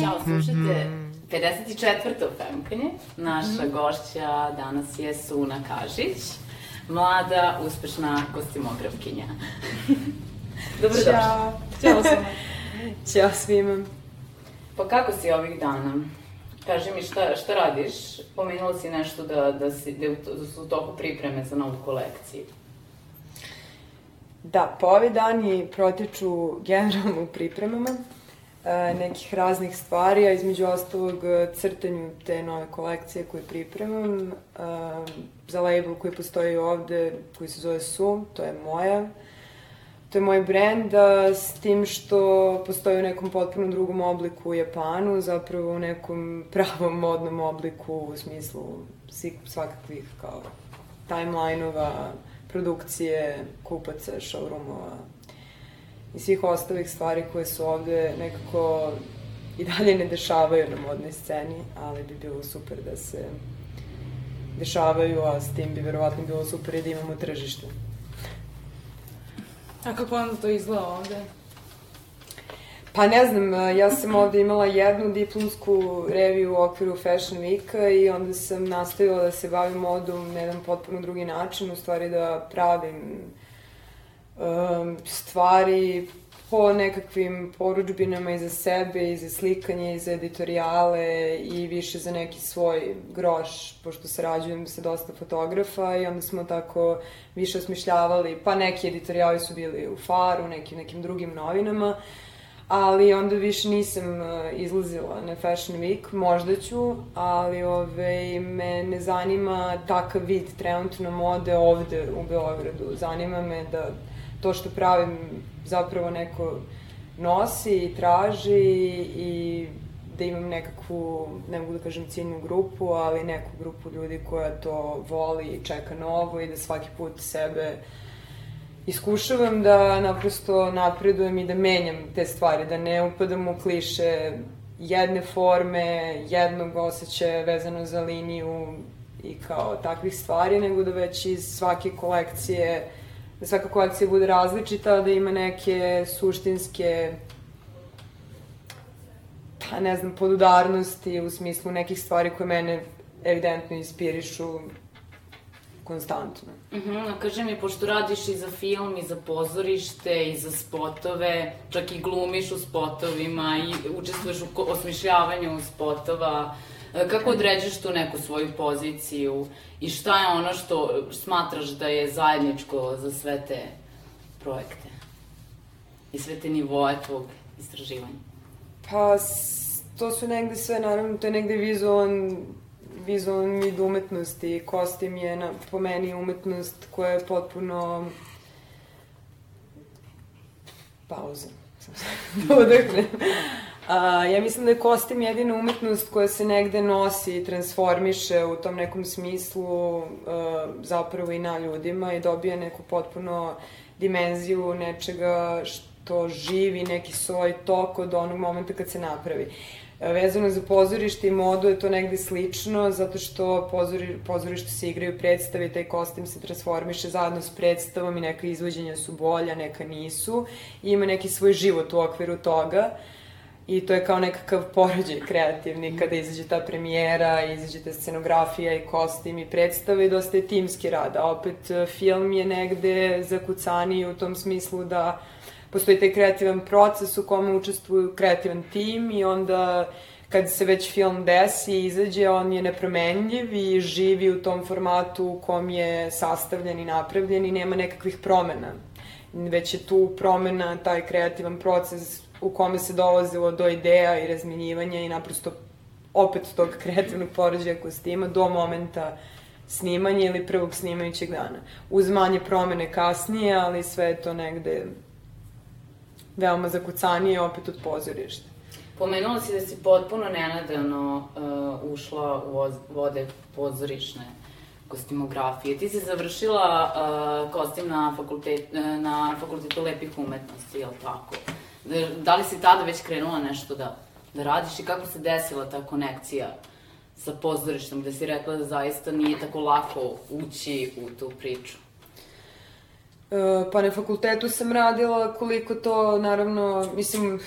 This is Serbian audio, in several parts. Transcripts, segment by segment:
Ćao, slušajte 54. Femkanje. Naša gošća danas je Suna Kažić, mlada, uspešna kostimografkinja. Dobrodošla. Ćao. Ćao svima. Ćao svima. Pa kako si ovih dana? Kaži mi šta, šta radiš? Pomenula si nešto da, da, si, da, da su u toku pripreme za novu kolekciju. Da, pa ovi dani protiču generalno u pripremama e, nekih raznih stvari, a između ostalog e, crtanju te nove kolekcije koje pripremam. E, za label koji postoji ovde, koji se zove Su, to je moja. To je moj brend, s tim što postoji u nekom potpuno drugom obliku u Japanu, zapravo u nekom pravom modnom obliku u smislu svakakvih kao timeline-ova, produkcije, kupaca, showroomova i svih ostalih stvari koje su ovde nekako i dalje ne dešavaju na modnoj sceni, ali bi bilo super da se dešavaju, a s tim bi verovatno bilo super i da imamo tržište. A kako onda to izgleda ovde? Pa ne znam, ja sam ovde imala jednu diplomsku reviju u okviru Fashion Weeka i onda sam nastavila da se bavim modom na jedan potpuno drugi način, u stvari da pravim um, stvari po nekakvim poručbinama i za sebe, i za slikanje, i za editorijale, i više za neki svoj groš, pošto sarađujem sa dosta fotografa i onda smo tako više osmišljavali, pa neki editorijali su bili u Faru, neki nekim drugim novinama, ali onda više nisam uh, izlazila na Fashion Week, možda ću, ali ove, me ne zanima takav vid trenutno mode ovde u Beogradu. Zanima me da to što pravim zapravo neko nosi i traži i da imam nekakvu, ne mogu da kažem ciljnu grupu, ali neku grupu ljudi koja to voli i čeka novo i da svaki put sebe iskušavam da naprosto napredujem i da menjam te stvari, da ne upadam u kliše jedne forme, jednog osjećaja vezano za liniju i kao takvih stvari, nego da već iz svake kolekcije da svaka kolekcija bude različita, da ima neke suštinske pa ne znam, podudarnosti u smislu nekih stvari koje mene evidentno inspirišu konstantno. Uh -huh, a kaži mi, pošto radiš i za film, i za pozorište, i za spotove, čak i glumiš u spotovima, i učestvuješ u osmišljavanju spotova, e, kako određeš tu neku svoju poziciju i šta je ono što smatraš da je zajedničko za sve te projekte i sve te nivoe tvog istraživanja? Pa, to su negde sve, naravno, to je negde vizualan vizualan vid umetnosti. Kostim je na, po meni umetnost koja je potpuno pauza. da udahnem. A, ja mislim da je kostim jedina umetnost koja se negde nosi i transformiše u tom nekom smislu a, zapravo i na ljudima i dobija neku potpuno dimenziju nečega što živi neki svoj tok od onog momenta kad se napravi. Vezano za pozorište i modu je to negde slično, zato što pozori, pozorište se igraju predstave i taj kostim se transformiše zajedno s predstavom i neka izvođenja su bolja, neka nisu. I ima neki svoj život u okviru toga. I to je kao nekakav porođaj kreativni kada izađe ta premijera, izađe ta scenografija i kostim i predstave i dosta je timski rad. A opet film je negde zakucaniji u tom smislu da postoji taj kreativan proces u kome učestvuju kreativan tim i onda kad se već film desi i izađe, on je nepromenljiv i živi u tom formatu u kom je sastavljen i napravljen i nema nekakvih promena. Već je tu promena, taj kreativan proces u kome se dolazilo do ideja i razminjivanja i naprosto opet tog kreativnog porođaja kostima do momenta snimanja ili prvog snimajućeg dana. Uz manje promene kasnije, ali sve je to negde veoma zakucanije opet od pozorišta. Pomenula si da si potpuno nenadano uh, ušla u vode pozorišne kostimografije. Ti si završila uh, kostim na, fakultet, uh, na fakultetu lepih umetnosti, je li tako? Da li si tada već krenula nešto da da radiš i kako se desila ta konekcija sa pozorištem, gde si rekla da zaista nije tako lako ući u tu priču? E, pa na fakultetu sam radila koliko to, naravno, mislim,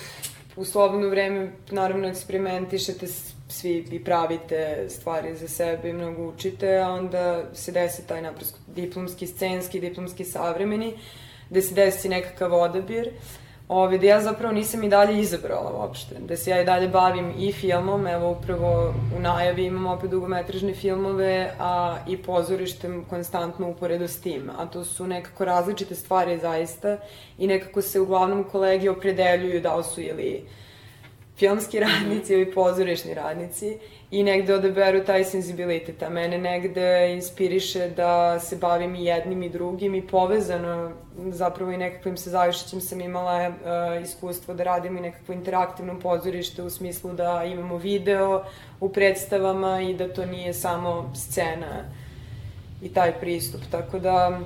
u slobodno vreme, naravno, eksperimentišete svi i pravite stvari za sebe i mnogo učite, a onda se desi taj naprosto diplomski, scenski, diplomski savremeni, gde se desi nekakav odabir. Ove, da ja zapravo nisam i dalje izabrala uopšte, da se ja i dalje bavim i filmom, evo upravo u najavi imam opet dugometražne filmove, a i pozorištem konstantno uporedo s tim, a to su nekako različite stvari zaista i nekako se uglavnom kolegi opredeljuju da su ili filmski radnici ili pozorišni radnici i negde odaberu taj senzibilitet, a mene negde inspiriše da se bavim i jednim i drugim i povezano zapravo i nekakvim sa Zavišićem sam imala uh, iskustvo da radim i nekakvo interaktivno pozorište u smislu da imamo video u predstavama i da to nije samo scena i taj pristup, tako da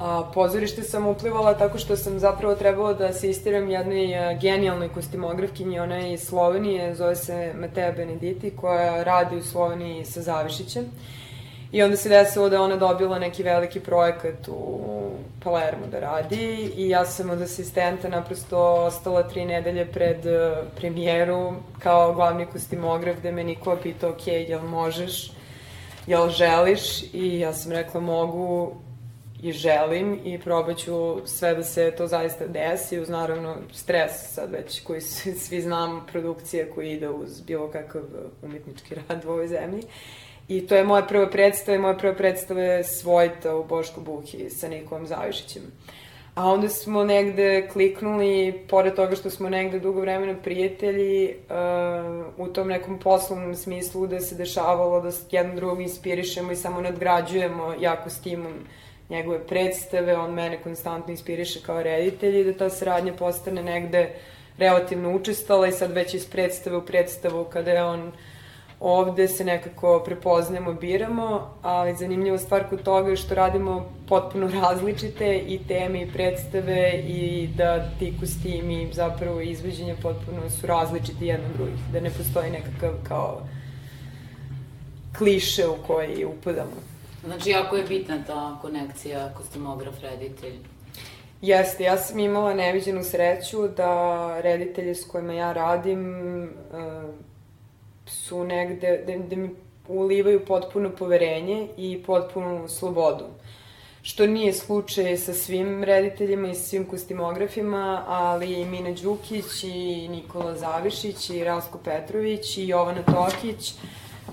A, pozorište sam uplivala tako što sam zapravo trebala da asistiram jednoj a, genijalnoj kostimografkinji, ona je iz Slovenije, zove se Mateja Benediti, koja radi u Sloveniji sa Zavišićem. I onda se desilo da ona dobila neki veliki projekat u Palermo da radi i ja sam od asistenta naprosto ostala tri nedelje pred uh, premijeru kao glavni kostimograf gde me niko pitao, ok, jel možeš, jel želiš? I ja sam rekla mogu, i želim i probat ću sve da se to zaista desi uz naravno stres sad već koji svi znamo produkcije koji ide uz bilo kakav umetnički rad u ovoj zemlji. I to je moja prva predstava i moja prva predstava je Svojta u Boško Buhi sa Nikolom Zavišićem. A onda smo negde kliknuli, pored toga što smo negde dugo vremena prijatelji, uh, u tom nekom poslovnom smislu da se dešavalo da jedno drugog inspirišemo i samo nadgrađujemo jako s timom njegove predstave, on mene konstantno inspiriše kao reditelj i da ta saradnja postane negde relativno učestala i sad već iz predstave u predstavu kada je on ovde se nekako prepoznajemo, biramo, ali zanimljiva stvar kod toga je što radimo potpuno različite i teme i predstave i da ti kostimi zapravo izveđenja potpuno su različiti jedno drugih, da ne postoji nekakav kao kliše u koji upadamo. Znači, jako je bitna ta konekcija kostimograf-reditelj. Jeste, ja sam imala neviđenu sreću da reditelji s kojima ja radim uh, su negde, da, da mi ulivaju potpuno poverenje i potpunu slobodu. Što nije slučaj sa svim rediteljima i svim kostimografima, ali i Mina Đukić i Nikola Zavišić i Rasko Petrović i Jovana Tokić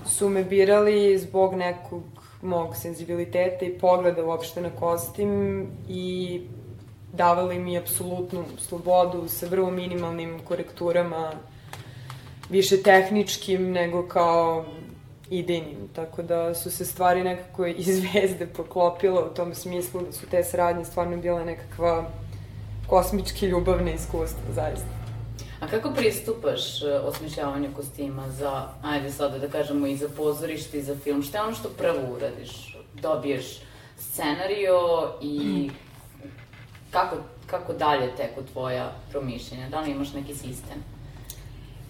su me birali zbog nekog mog senzibiliteta i pogleda uopšte na kostim i davali mi apsolutnu slobodu sa vrlo minimalnim korekturama, više tehničkim nego kao idejnim, tako da su se stvari nekako iz zvezde poklopile u tom smislu da su te saradnje stvarno bile nekakva kosmički ljubavne iskustva, zaista. A kako pristupaš e, osmišljavanju kostima za, ajde sada da kažemo, i za pozorište i za film? Šta je ono što prvo uradiš? Dobiješ scenario i kako, kako dalje teku tvoja promišljenja? Da li imaš neki sistem?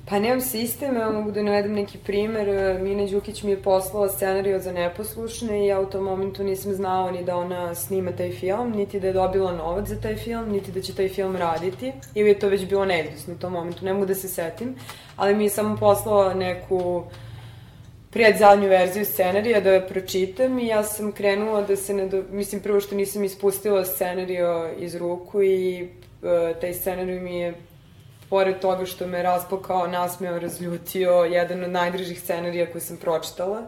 Pa nemam sistem, ja mogu da navedem neki primer. E, Mina Đukić mi je poslala scenariju za neposlušne i ja u tom momentu nisam znao ni da ona snima taj film, niti da je dobila novac za taj film, niti da će taj film raditi. Ili je to već bilo neizvisno u tom momentu, ne mogu da se setim. Ali mi je samo poslala neku pred zadnju verziju scenarija da je pročitam i ja sam krenula da se ne do... Mislim, prvo što nisam ispustila scenario iz ruku i uh, taj scenarij mi je pored toga što me raspokao, nasmeo, razljutio, jedan od najdržih scenarija koje sam pročitala.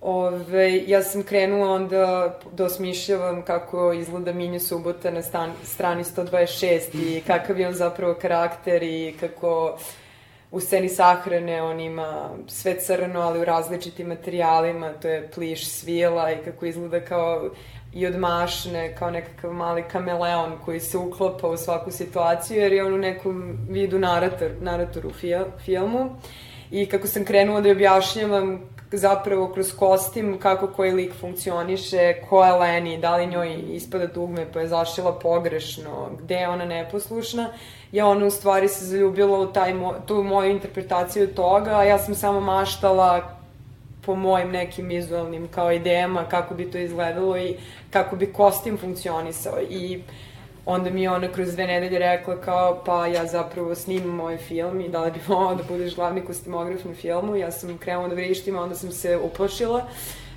Ove, ja sam krenula onda da osmišljavam kako izgleda Minja Subota na stan, strani 126 i kakav je on zapravo karakter i kako u sceni sahrane on ima sve crno, ali u različitim materijalima, to je pliš svila i kako izgleda kao i odmašne kao nekakav mali kameleon koji se uklapa u svaku situaciju jer je on u nekom vidu narator, narator u fil, filmu. i kako sam krenula da objašnjavam zapravo kroz kostim kako koji lik funkcioniše, ko je Leni, da li njoj ispada dugme pa je zašila pogrešno, gde je ona neposlušna, ja ona u stvari se zaljubila u taj, tu moju interpretaciju toga, a ja sam samo maštala po mojim nekim vizualnim kao idejama kako bi to izgledalo i kako bi kostim funkcionisao i onda mi je ona kroz dve nedelje rekla kao pa ja zapravo snimam moj film i da li bi volao da budeš glavni kostimograf na filmu. Ja sam krenula da vrištim, onda sam se uplašila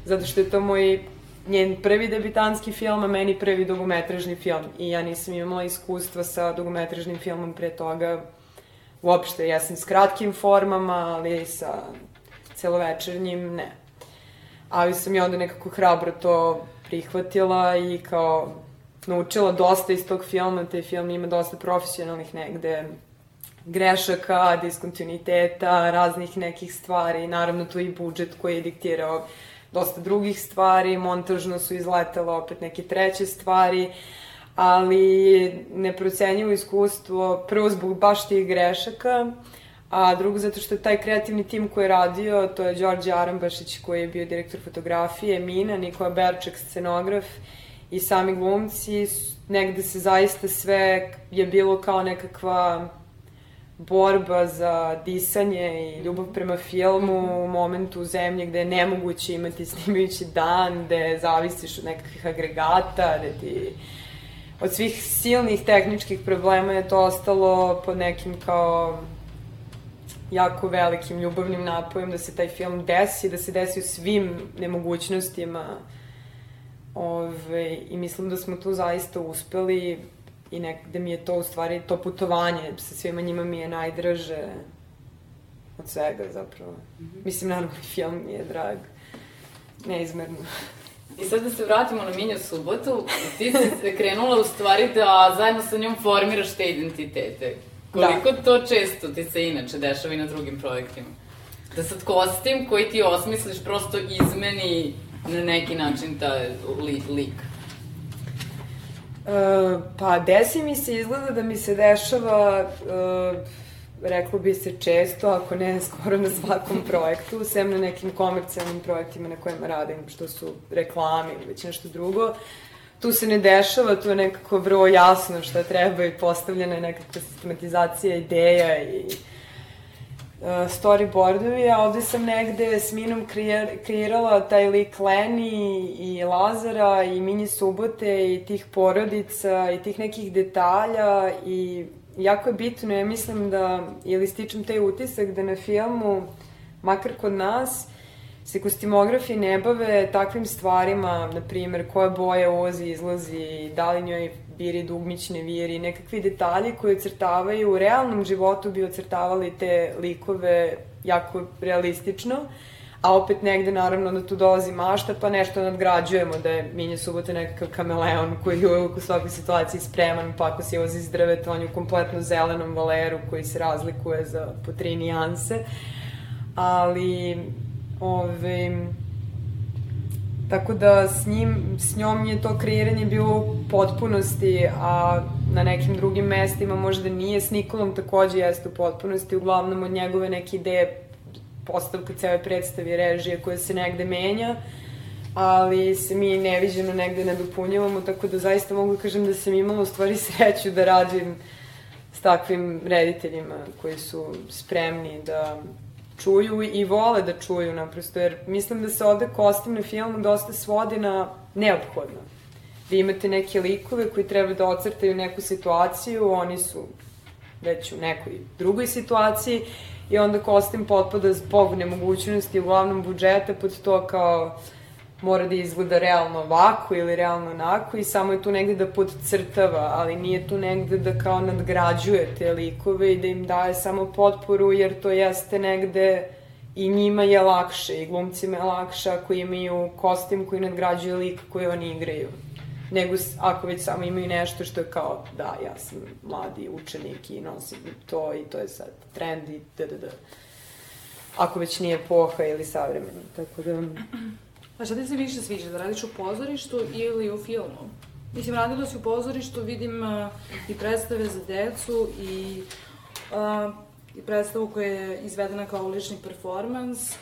zato što je to moj njen prvi debitanski film, a meni prvi dugometražni film. I ja nisam imala iskustva sa dugometražnim filmom pre toga uopšte. Ja sam s kratkim formama, ali sa celovečernjim ne. Ali sam ja onda nekako hrabro to prihvatila i kao naučila dosta iz tog filma, taj film ima dosta profesionalnih negde grešaka, diskontinuiteta, raznih nekih stvari, naravno tu i budžet koji je diktirao dosta drugih stvari, montažno su izletele opet neke treće stvari, ali neprocenjivo iskustvo, prvo zbog baš tih grešaka, a drugo zato što je taj kreativni tim koji je radio, to je Đorđe Arambašić koji je bio direktor fotografije, Mina, Nikola Berček, scenograf i sami glumci, negde se zaista sve je bilo kao nekakva borba za disanje i ljubav prema filmu u momentu u zemlji gde je nemoguće imati snimajući dan, gde zavisiš od nekakvih agregata, gde ti od svih silnih tehničkih problema je to ostalo pod nekim kao jako velikim ljubavnim napojem da se taj film desi, da se desi u svim nemogućnostima Ove, I mislim da smo tu zaista uspeli i nekde mi je to u stvari, to putovanje sa svima njima mi je najdraže od svega zapravo. Mm -hmm. Mislim, naravno, film mi je drag. Neizmerno. I sad da se vratimo na Minju subotu, ti si krenula u stvari da zajedno sa njom formiraš te identitete. Koliko da. to često ti se inače dešava i na drugim projektima? Da sad kostim koji ti osmisliš prosto izmeni na neki način ta li, lik? Uh, pa desi mi se izgleda da mi se dešava uh, reklo bi se često, ako ne skoro na svakom projektu, sem na nekim komercijalnim projektima na kojima radim, što su reklame ili već nešto drugo. Tu se ne dešava, tu je nekako vrlo jasno šta treba i postavljena je nekakva sistematizacija ideja i uh, storyboardovi, a ovde sam negde s Minom kreirala taj lik Leni i Lazara i Mini Subote i tih porodica i tih nekih detalja i jako je bitno, ja mislim da, ili stičem taj utisak da na filmu, makar kod nas, se kostimografi ne bave takvim stvarima, na primjer, koja boja ozi izlazi, da li njoj viri dugmićne viri, nekakvi detalji koji ocrtavaju u realnom životu bi ocrtavali te likove jako realistično, a opet negde naravno da tu dolazi mašta pa nešto nadgrađujemo da je Minja Subota nekakav kameleon koji je u svakoj situaciji spreman pa ako se vozi iz drveta on je u kompletno zelenom valeru koji se razlikuje za po tri nijanse ali ove, Tako da s njim, s njom je to kreiranje bilo u potpunosti, a na nekim drugim mestima možda nije, s Nikolom takođe jeste u potpunosti, uglavnom od njegove neke ideje postavka cele predstavi režije koja se negde menja, ali se mi neviđeno negde nadopunjavamo, tako da zaista mogu kažem da sam imala u stvari sreću da radim s takvim rediteljima koji su spremni da čuju i vole da čuju naprosto, jer mislim da se ovde kostim na filmu dosta svodi na neophodno. Vi imate neke likove koji treba da ocrtaju neku situaciju, oni su već u nekoj drugoj situaciji i onda kostim potpada zbog nemogućnosti uglavnom budžeta pod to kao mora da izgleda realno ovako ili realno onako i samo je tu negde da podcrtava, ali nije tu negde da kao nadgrađuje te likove i da im daje samo potporu, jer to jeste negde i njima je lakše i glumcima je lakše ako imaju kostim koji nadgrađuje lik koji oni igraju nego ako već samo imaju nešto što je kao, da, ja sam mladi učenik i nosim to i to je sad trend i da, da, da. Ako već nije poha ili savremeno, tako da... A šta ti se više sviđa, da radiš u pozorištu ili u filmu? Mislim, radila si u pozorištu, vidim uh, i predstave za decu i uh, predstavu koja je izvedena kao lični performans,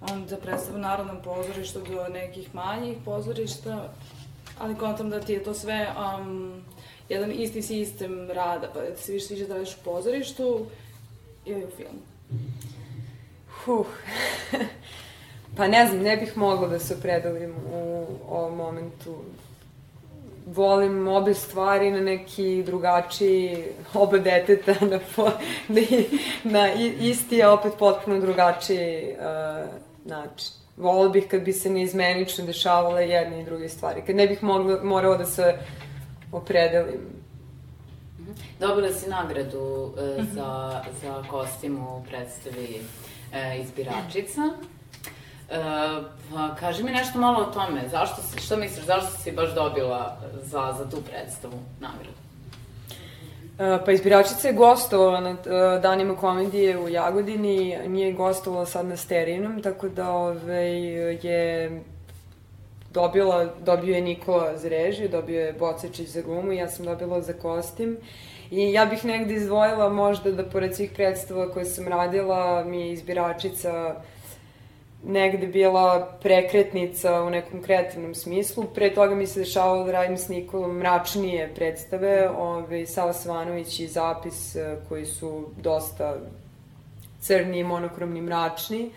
onda predstavu Narodnom pozorištu do nekih manjih pozorišta, ali kontam da ti je to sve um, jedan isti sistem rada, pa da ti se više sviđa da radiš u pozorištu ili u filmu. Huh. Pa ne znam, ne bih mogla da se opredelim u ovom momentu. Volim obe stvari na neki drugačiji, oba deteta na, po, na isti, a opet potpuno drugačiji uh, način. Volila bih kad bi se neizmenično dešavale jedne i druge stvari. Kad ne bih mogla, morala da se opredelim. Mhm. Dobila si nagradu e, za, za kostim u predstavi e, Izbiračica. E, pa, kaži mi nešto malo o tome. Zašto si, što misliš, zašto si baš dobila za, za tu predstavu nagradu? E, pa izbiračica je gostovala na e, danima komedije u Jagodini, nije gostovala sad na Sterinom, tako da ove, je dobila, dobio je Nikola za režiju, dobio je Bocečić za glumu, ja sam dobila za kostim. I ja bih negde izdvojila možda da pored svih predstava koje sam radila, mi je izbiračica negde bila prekretnica u nekom kreativnom smislu. Pre toga mi se dešavalo da radim s Nikolom mračnije predstave, ove, Sava Svanović i Zapis e, koji su dosta crni, monokromni, mračni.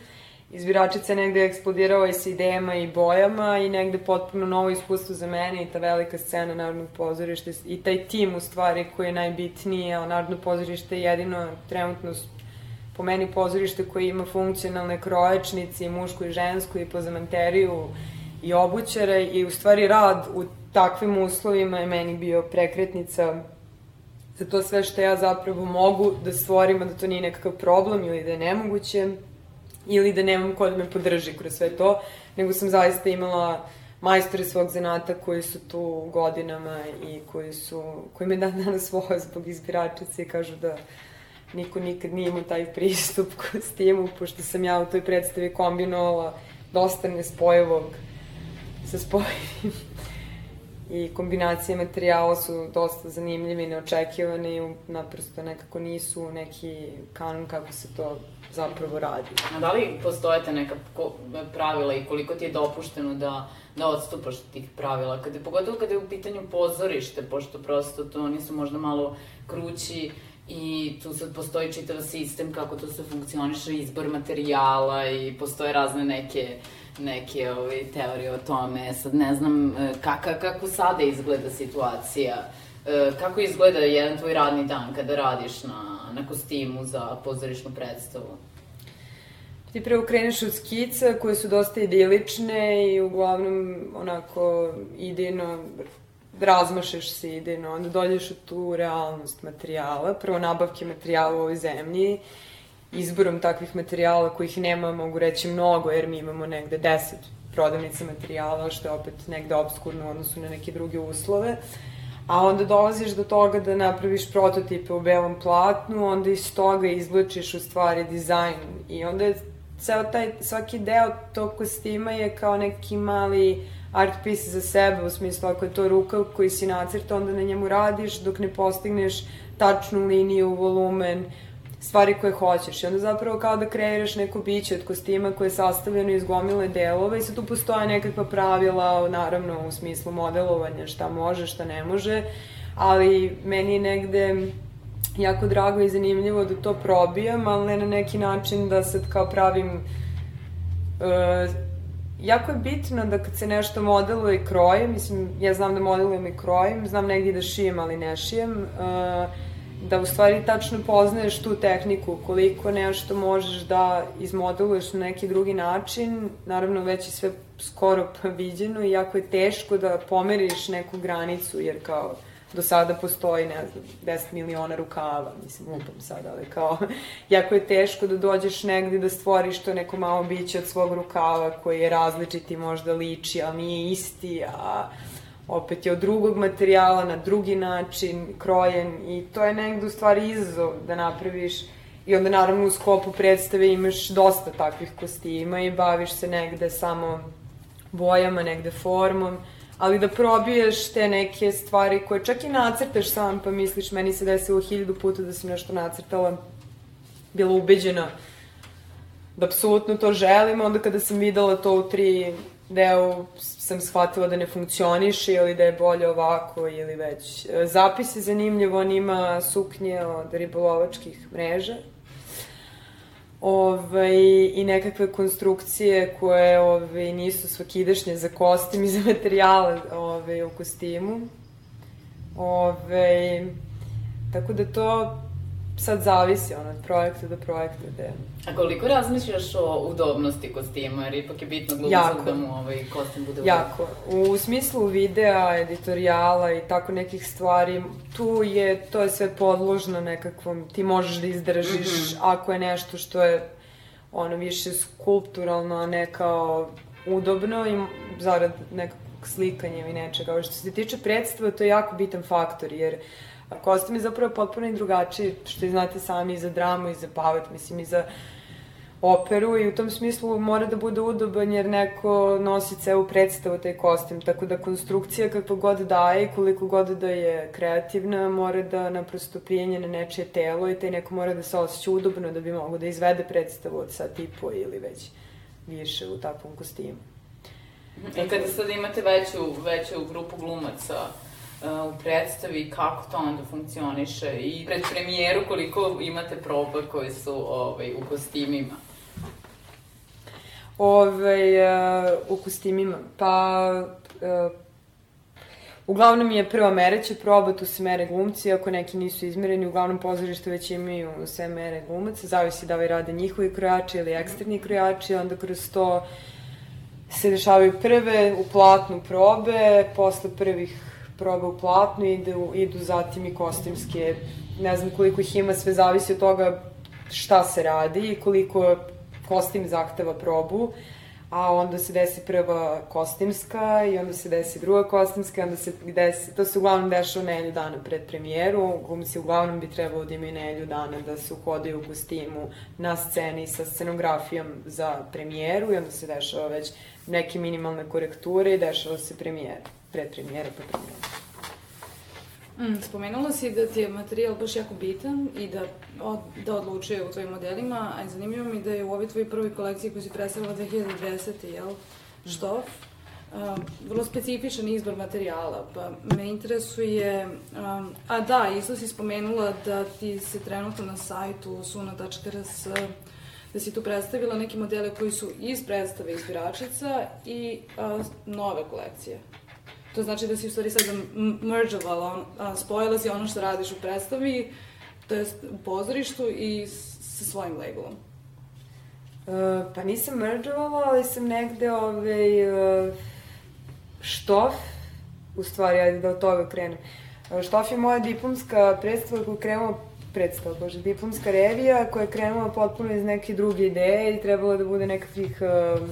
Izbiračica negde eksplodirao i sa idejama i bojama i negde potpuno novo iskustvo za mene i ta velika scena Narodnog pozorišta i taj tim u stvari koji je najbitniji, a Narodno pozorište je jedino trenutno po meni pozorište koje ima funkcionalne krojačnice i mušku i žensku i pozamanteriju i obućara i u stvari rad u takvim uslovima je meni bio prekretnica za to sve što ja zapravo mogu da stvorim, a da to nije nekakav problem ili da je nemoguće ili da nemam ko da me podrži kroz sve to, nego sam zaista imala majstore svog zanata koji su tu godinama i koji su, koji me dan danas vole zbog izbiračice i kažu da niko nikad nije imao taj pristup kostimu, pošto sam ja u toj predstavi kombinovala dosta nespojivog sa spojivim. I kombinacije materijala su dosta zanimljive i neočekivane i naprosto nekako nisu neki kanon kako se to zapravo radi. A da li postojete neka pravila i koliko ti je dopušteno da, da odstupaš tih pravila? Kada, pogotovo kada je u pitanju pozorište, pošto prosto to oni su možda malo krući i tu sad postoji čitav sistem kako to se funkcioniše, izbor materijala i postoje razne neke neke ovaj, teorije o tome. Sad ne znam e, kaka, kako sada izgleda situacija. E, kako izgleda jedan tvoj radni dan kada radiš na, na kostimu za pozorišnu predstavu? Ti prvo kreneš od skica koje su dosta idilične i uglavnom onako idejno razmašeš se idejno, onda dođeš u tu realnost materijala, prvo nabavke materijala u ovoj zemlji, izborom takvih materijala kojih nema, mogu reći, mnogo, jer mi imamo negde deset prodavnica materijala, što je opet negde obskurno u odnosu na neke druge uslove. A onda dolaziš do toga da napraviš prototipe u belom platnu, onda iz toga izvlačiš u stvari dizajn. I onda je ceo taj, svaki deo tog kostima je kao neki mali art piece za sebe, u smislu ako je to rukav koji si nacrta, onda na njemu radiš dok ne postigneš tačnu liniju, volumen, stvari koje hoćeš. I onda zapravo kao da kreiraš neko biće od kostima koje je sastavljeno iz gomile delova i sad tu postoje nekakva pravila, naravno u smislu modelovanja, šta može, šta ne može, ali meni je negde jako drago i zanimljivo da to probijam, ali ne na neki način da sad kao pravim uh, jako je bitno da kad se nešto modeluje i kroje, mislim, ja znam da modelujem i krojim, znam negdje da šijem, ali ne šijem, uh, da u stvari tačno poznaješ tu tehniku, koliko nešto možeš da izmodeluješ na neki drugi način, naravno već je sve skoro viđeno i jako je teško da pomeriš neku granicu, jer kao do sada postoji, ne znam, 10 miliona rukava, mislim, lupam sad, ali kao, jako je teško da dođeš negde da stvoriš to neko malo biće od svog rukava koji je različiti, možda liči, ali nije isti, a opet je od drugog materijala, na drugi način, krojen i to je negde u stvari izazov da napraviš i onda naravno u skopu predstave imaš dosta takvih kostima i baviš se negde samo bojama, negde formom, ali da probiješ te neke stvari koje čak i nacrtaš sam pa misliš meni se desilo hiljadu puta da sam nešto nacrtala bila ubeđena da apsolutno to želim, onda kada sam videla to u tri deo sam shvatila da ne funkcioniše ili da je bolje ovako ili već. Zapis je zanimljivo, on ima suknje od ribolovačkih mreža ovaj, i nekakve konstrukcije koje ovaj, nisu svakidašnje za kostim i za materijale ovaj, u kostimu. Ovaj, tako da to sad zavisi ono, od projekta do projekta. Da A koliko razmišljaš o udobnosti kostima, jer ipak je bitno glumicu da mu ovaj kostim bude Jako. U smislu videa, editorijala i tako nekih stvari, tu je, to je sve podložno nekakvom, ti možeš da izdržiš mm -hmm. ako je nešto što je ono više skulpturalno, a ne kao udobno i zarad nekakvog slikanja i nečega. Što se tiče predstava, to je jako bitan faktor, jer kostim je zapravo potpuno i drugačiji, što znate sami, i za dramu, i za pavet, mislim, i za operu i u tom smislu mora da bude udoban jer neko nosi celu predstavu taj kostim, tako da konstrukcija kakva god daje i koliko god da je kreativna mora da naprosto prijenje na nečije telo i taj neko mora da se osjeća udobno da bi mogo da izvede predstavu od sat i po ili već više u takvom kostimu. I kada sad imate veću, veću grupu glumaca, u predstavi, kako to onda funkcioniše i pred premijeru koliko imate proba koje su ovaj, u kostimima? Ove, uh, u kostimima. Pa, uh, uglavnom je prva mereća proba, tu se mere glumci, ako neki nisu izmereni, uglavnom pozorište već imaju sve mere glumaca, zavisi da li rade njihovi krojači ili eksterni krojači, onda kroz to se dešavaju prve u platnu probe, posle prvih proba u platnu idu, idu zatim i kostimske, ne znam koliko ih ima, sve zavisi od toga šta se radi i koliko kostim zahteva probu, a onda se desi prva kostimska i onda se desi druga kostimska, onda se desi, to se uglavnom dešava nelju dana pred premijeru, glumci uglavnom bi trebalo da imaju nelju dana da se uhodaju u kostimu na sceni sa scenografijom za premijeru i onda se dešava već neke minimalne korekture i dešava se premijera, pred premijera pa premijera. Mm, spomenula si da ti je materijal baš jako bitan i da, od, da odlučuje u tvojim modelima, a zanimljivo mi da je u ovoj tvojoj prvoj kolekciji koju si predstavila 2010. jel? Štof? Um, vrlo specifičan izbor materijala, pa me interesuje, um, a da, isto si spomenula da ti se trenutno na sajtu suna.rs da si tu predstavila neke modele koji su iz predstave izbiračica i uh, nove kolekcije. To znači da si u stvari sad mergeovala, spojila si ono što radiš u predstavi, to jest u pozorištu i sa svojim labelom. Uh, pa nisam mergeovala, ali sam negde ovaj, uh, štof, u stvari, ajde da od toga krenem. Uh, štof je moja diplomska predstava koju krenula predstava, bože, diplomska revija koja je krenula potpuno iz neke druge ideje i trebalo da bude nekakvih uh,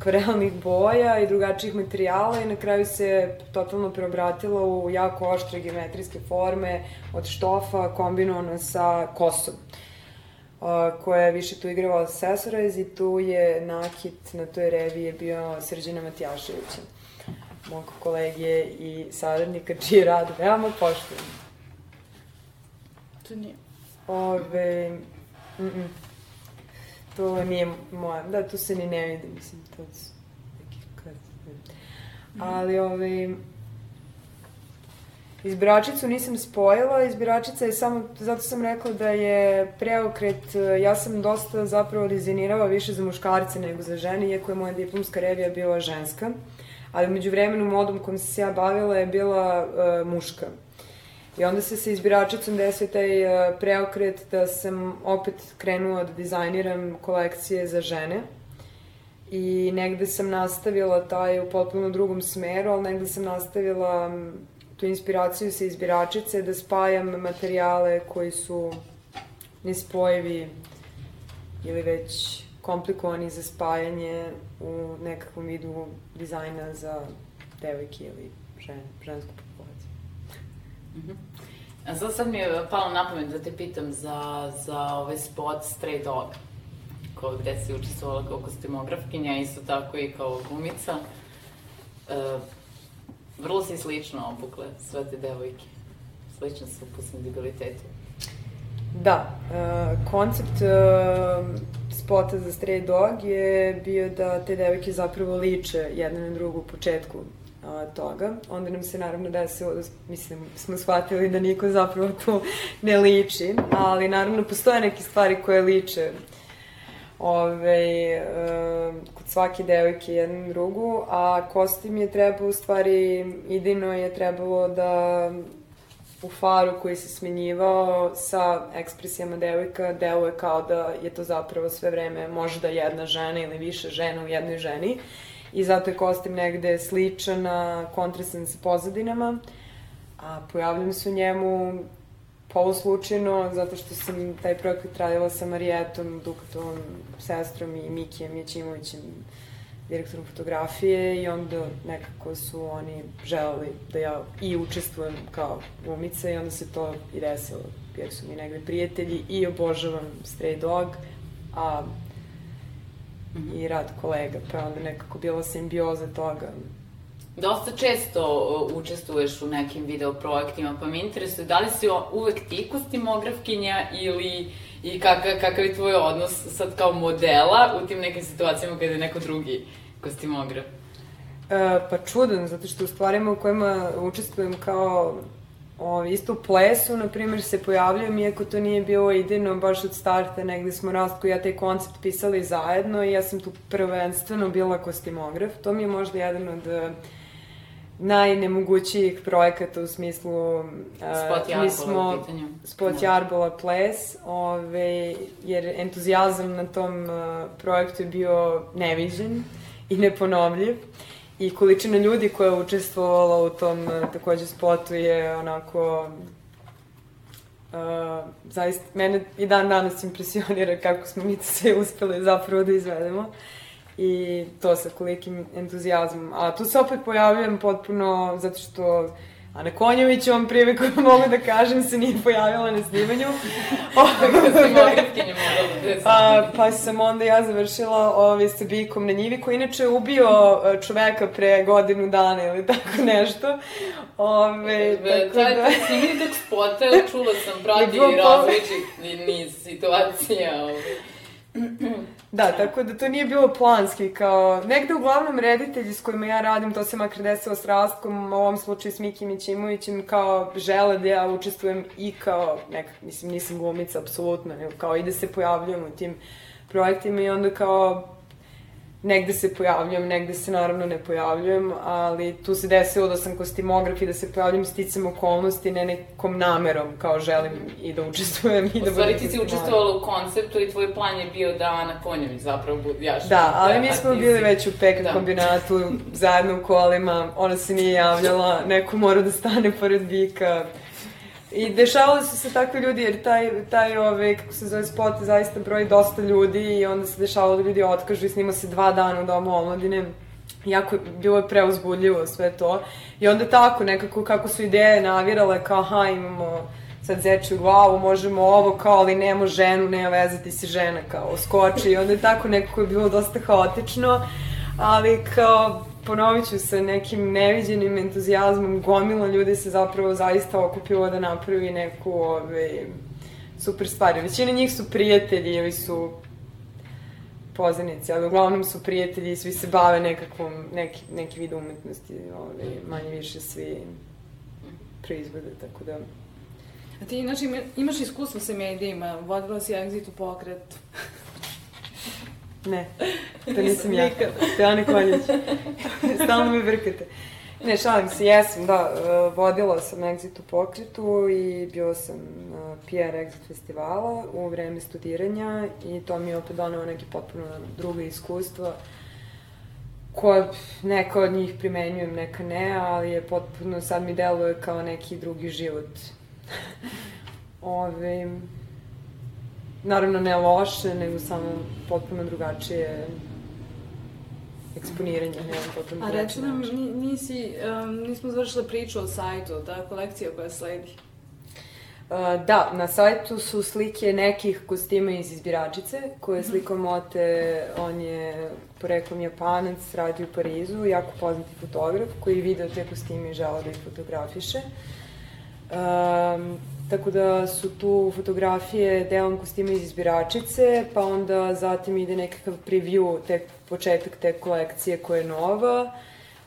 akvarelnih boja i drugačijih materijala i na kraju se totalno preobratila u jako oštre geometrijske forme od štofa kombinovano sa kosom koja je više tu igrala Sesorez i tu je nakit na toj reviji bio Srđana Matijaševića, mog kolege i saradnika, čiji rad veoma poštujem. To nije. Ove, mm -mm to nije moja, da, tu se ni ne vidi, mislim, to su neki kad... Ali, ovaj, Izbiračicu nisam spojila, izbiračica je samo, zato sam rekla da je preokret, ja sam dosta zapravo dizajnirala više za muškarce nego za žene, iako je moja diplomska revija bila ženska, ali među vremenu modom kojom sam se ja bavila je bila uh, muška. I onda se sa izbiračicom desio taj uh, preokret da sam opet krenula da dizajniram kolekcije za žene. I negde sam nastavila taj u potpuno drugom smeru, ali negde sam nastavila tu inspiraciju sa izbiračice da spajam materijale koji su nespojivi ili već komplikovani za spajanje u nekakvom vidu dizajna za devojke ili žen, žensku populaciju. Mm -hmm. A sad, mi je palo na pamet da te pitam za, za ovaj spot Stray Dog, ko, gde si učestvovala kao kostimografkinja, isto tako i kao glumica. E, vrlo si slično obukle sve te devojke. Slično su po senzibilitetu. Da, uh, koncept uh, spota za Stray Dog je bio da te devojke zapravo liče jedna na drugu u početku uh, toga. Onda nam se naravno desilo, da, mislim, smo shvatili da niko zapravo tu ne liči, ali naravno postoje neke stvari koje liče ove, uh, kod svake devojke jednu drugu, a kostim je trebao, u stvari, idejno je trebalo da u faru koji se smenjivao sa ekspresijama devojka deluje kao da je to zapravo sve vreme možda jedna žena ili više žena u jednoj ženi i zato je kostim negde sličan kontrasan sa pozadinama. A pojavljam se u njemu poluslučajno zato što sam taj projekat radila sa Marijetom, Dukatovom sestrom i Mikijem Jećimovićem direktorom fotografije. I onda nekako su oni želeli da ja i učestvujem kao glumica i onda se to i desilo jer su mi negde prijatelji i obožavam Stray Dog, a -hmm. i rad kolega, pa onda nekako bila simbioza toga. Dosta često učestvuješ u nekim video projektima, pa me interesuje da li si uvek ti kostimografkinja ili i kakav, kakav je tvoj odnos sad kao modela u tim nekim situacijama kada je neko drugi kostimograf? E, pa čudan, zato što u stvarima u kojima učestvujem kao o, isto u plesu, na primjer, se pojavljujem, iako to nije bilo idejno baš od starta, negde smo Rastko i ja taj koncept pisali zajedno i ja sam tu prvenstveno bila kostimograf. To mi je možda jedan od uh, najnemogućijih projekata u smislu... Uh, spot Jarbola u pitanju. Spot da. Jarbola ples, ove, jer entuzijazam na tom uh, projektu je bio neviđen i neponovljiv. I količina ljudi koja je učestvovala u tom uh, takođe spotu je onako Uh, zaista, mene i dan danas impresionira kako smo mi sve uspeli zapravo da izvedemo. I to sa kolikim entuzijazmom. A tu se opet pojavljam potpuno zato što Ana Konjović, ovom priliku mogu da kažem, se nije pojavila na snimanju. A, pa sam onda ja završila ovaj, sa bikom na njivi, koji inače je ubio e, čoveka pre godinu dana ili tako nešto. Ove, tako da... Taj tog spota, čula sam, prati različit niz situacija. Ovaj. Da, tako da to nije bilo planski, kao negde uglavnom reditelji s kojima ja radim, to se makar desilo s Rastkom, u ovom slučaju s Mikim Ićimovićem, kao žele da ja učestvujem i kao, nekak, mislim, nisam glumica, apsolutno, nego kao i da se pojavljujem u tim projektima i onda kao negde se pojavljujem, negde se naravno ne pojavljujem, ali tu se desilo da sam kostimograf i da se pojavljujem sticam okolnosti, ne nekom namerom, kao želim i da učestvujem i da. U stvari ti si učestvovala u konceptu i tvoj plan je bio da Ana Konjević zapravo bude jaš. Da, ali da, mi smo bili si... već u pek da. kombinatu, zajedno u kolima, ona se nije javljala, neko mora da stane pored Vika, I dešavali su se takvi ljudi, jer taj, taj ove, kako se zove spot, zaista broji dosta ljudi i onda se dešavalo da ljudi otkažu i snima se dva dana u domu omladine. Jako bilo je preuzbudljivo sve to. I onda tako, nekako kako su ideje navirale, kao aha, imamo sad zečju glavu, možemo ovo, kao, ali nemo ženu, nema veze, ti si žena, kao, skoči. I onda je tako nekako je bilo dosta haotično, ali kao, ponovit ću sa nekim neviđenim entuzijazmom, gomila ljudi se zapravo zaista okupilo da napravi neku ove, super stvar. Većina njih su prijatelji ili su poznanici, ali uglavnom su prijatelji i svi se bave nekakvom, neki, neki vid umetnosti, ove, manje više svi proizvode, tako da... A ti inače imaš iskustvo sa medijima, vodila si exit u pokret. Ne, to nisam ja. To je Ana Koljić. Stalno me vrkate. Ne, šalim se, jesam, da, e, vodila sam Exit u pokretu i bio sam PR Exit festivala u vreme studiranja i to mi je opet donao neke potpuno druge iskustva koje neka od njih primenjujem, neka ne, ali je potpuno, sad mi deluje kao neki drugi život. Ove, naravno ne loše, nego samo potpuno drugačije eksponiranje, ne znam, potpuno A reći nam, nisi, um, nismo završila priču o sajtu, ta kolekcija koja sledi. Uh, da, na sajtu su slike nekih kostima iz izbiračice, koje je mhm. sliko Mote, on je poreklom Japanac, radi u Parizu, jako poznati fotograf, koji je video te kostime i žela da ih fotografiše. Um, Tako da su tu fotografije delom kostima iz izbiračice, pa onda zatim ide nekakav preview, tek početak te kolekcije koja je nova.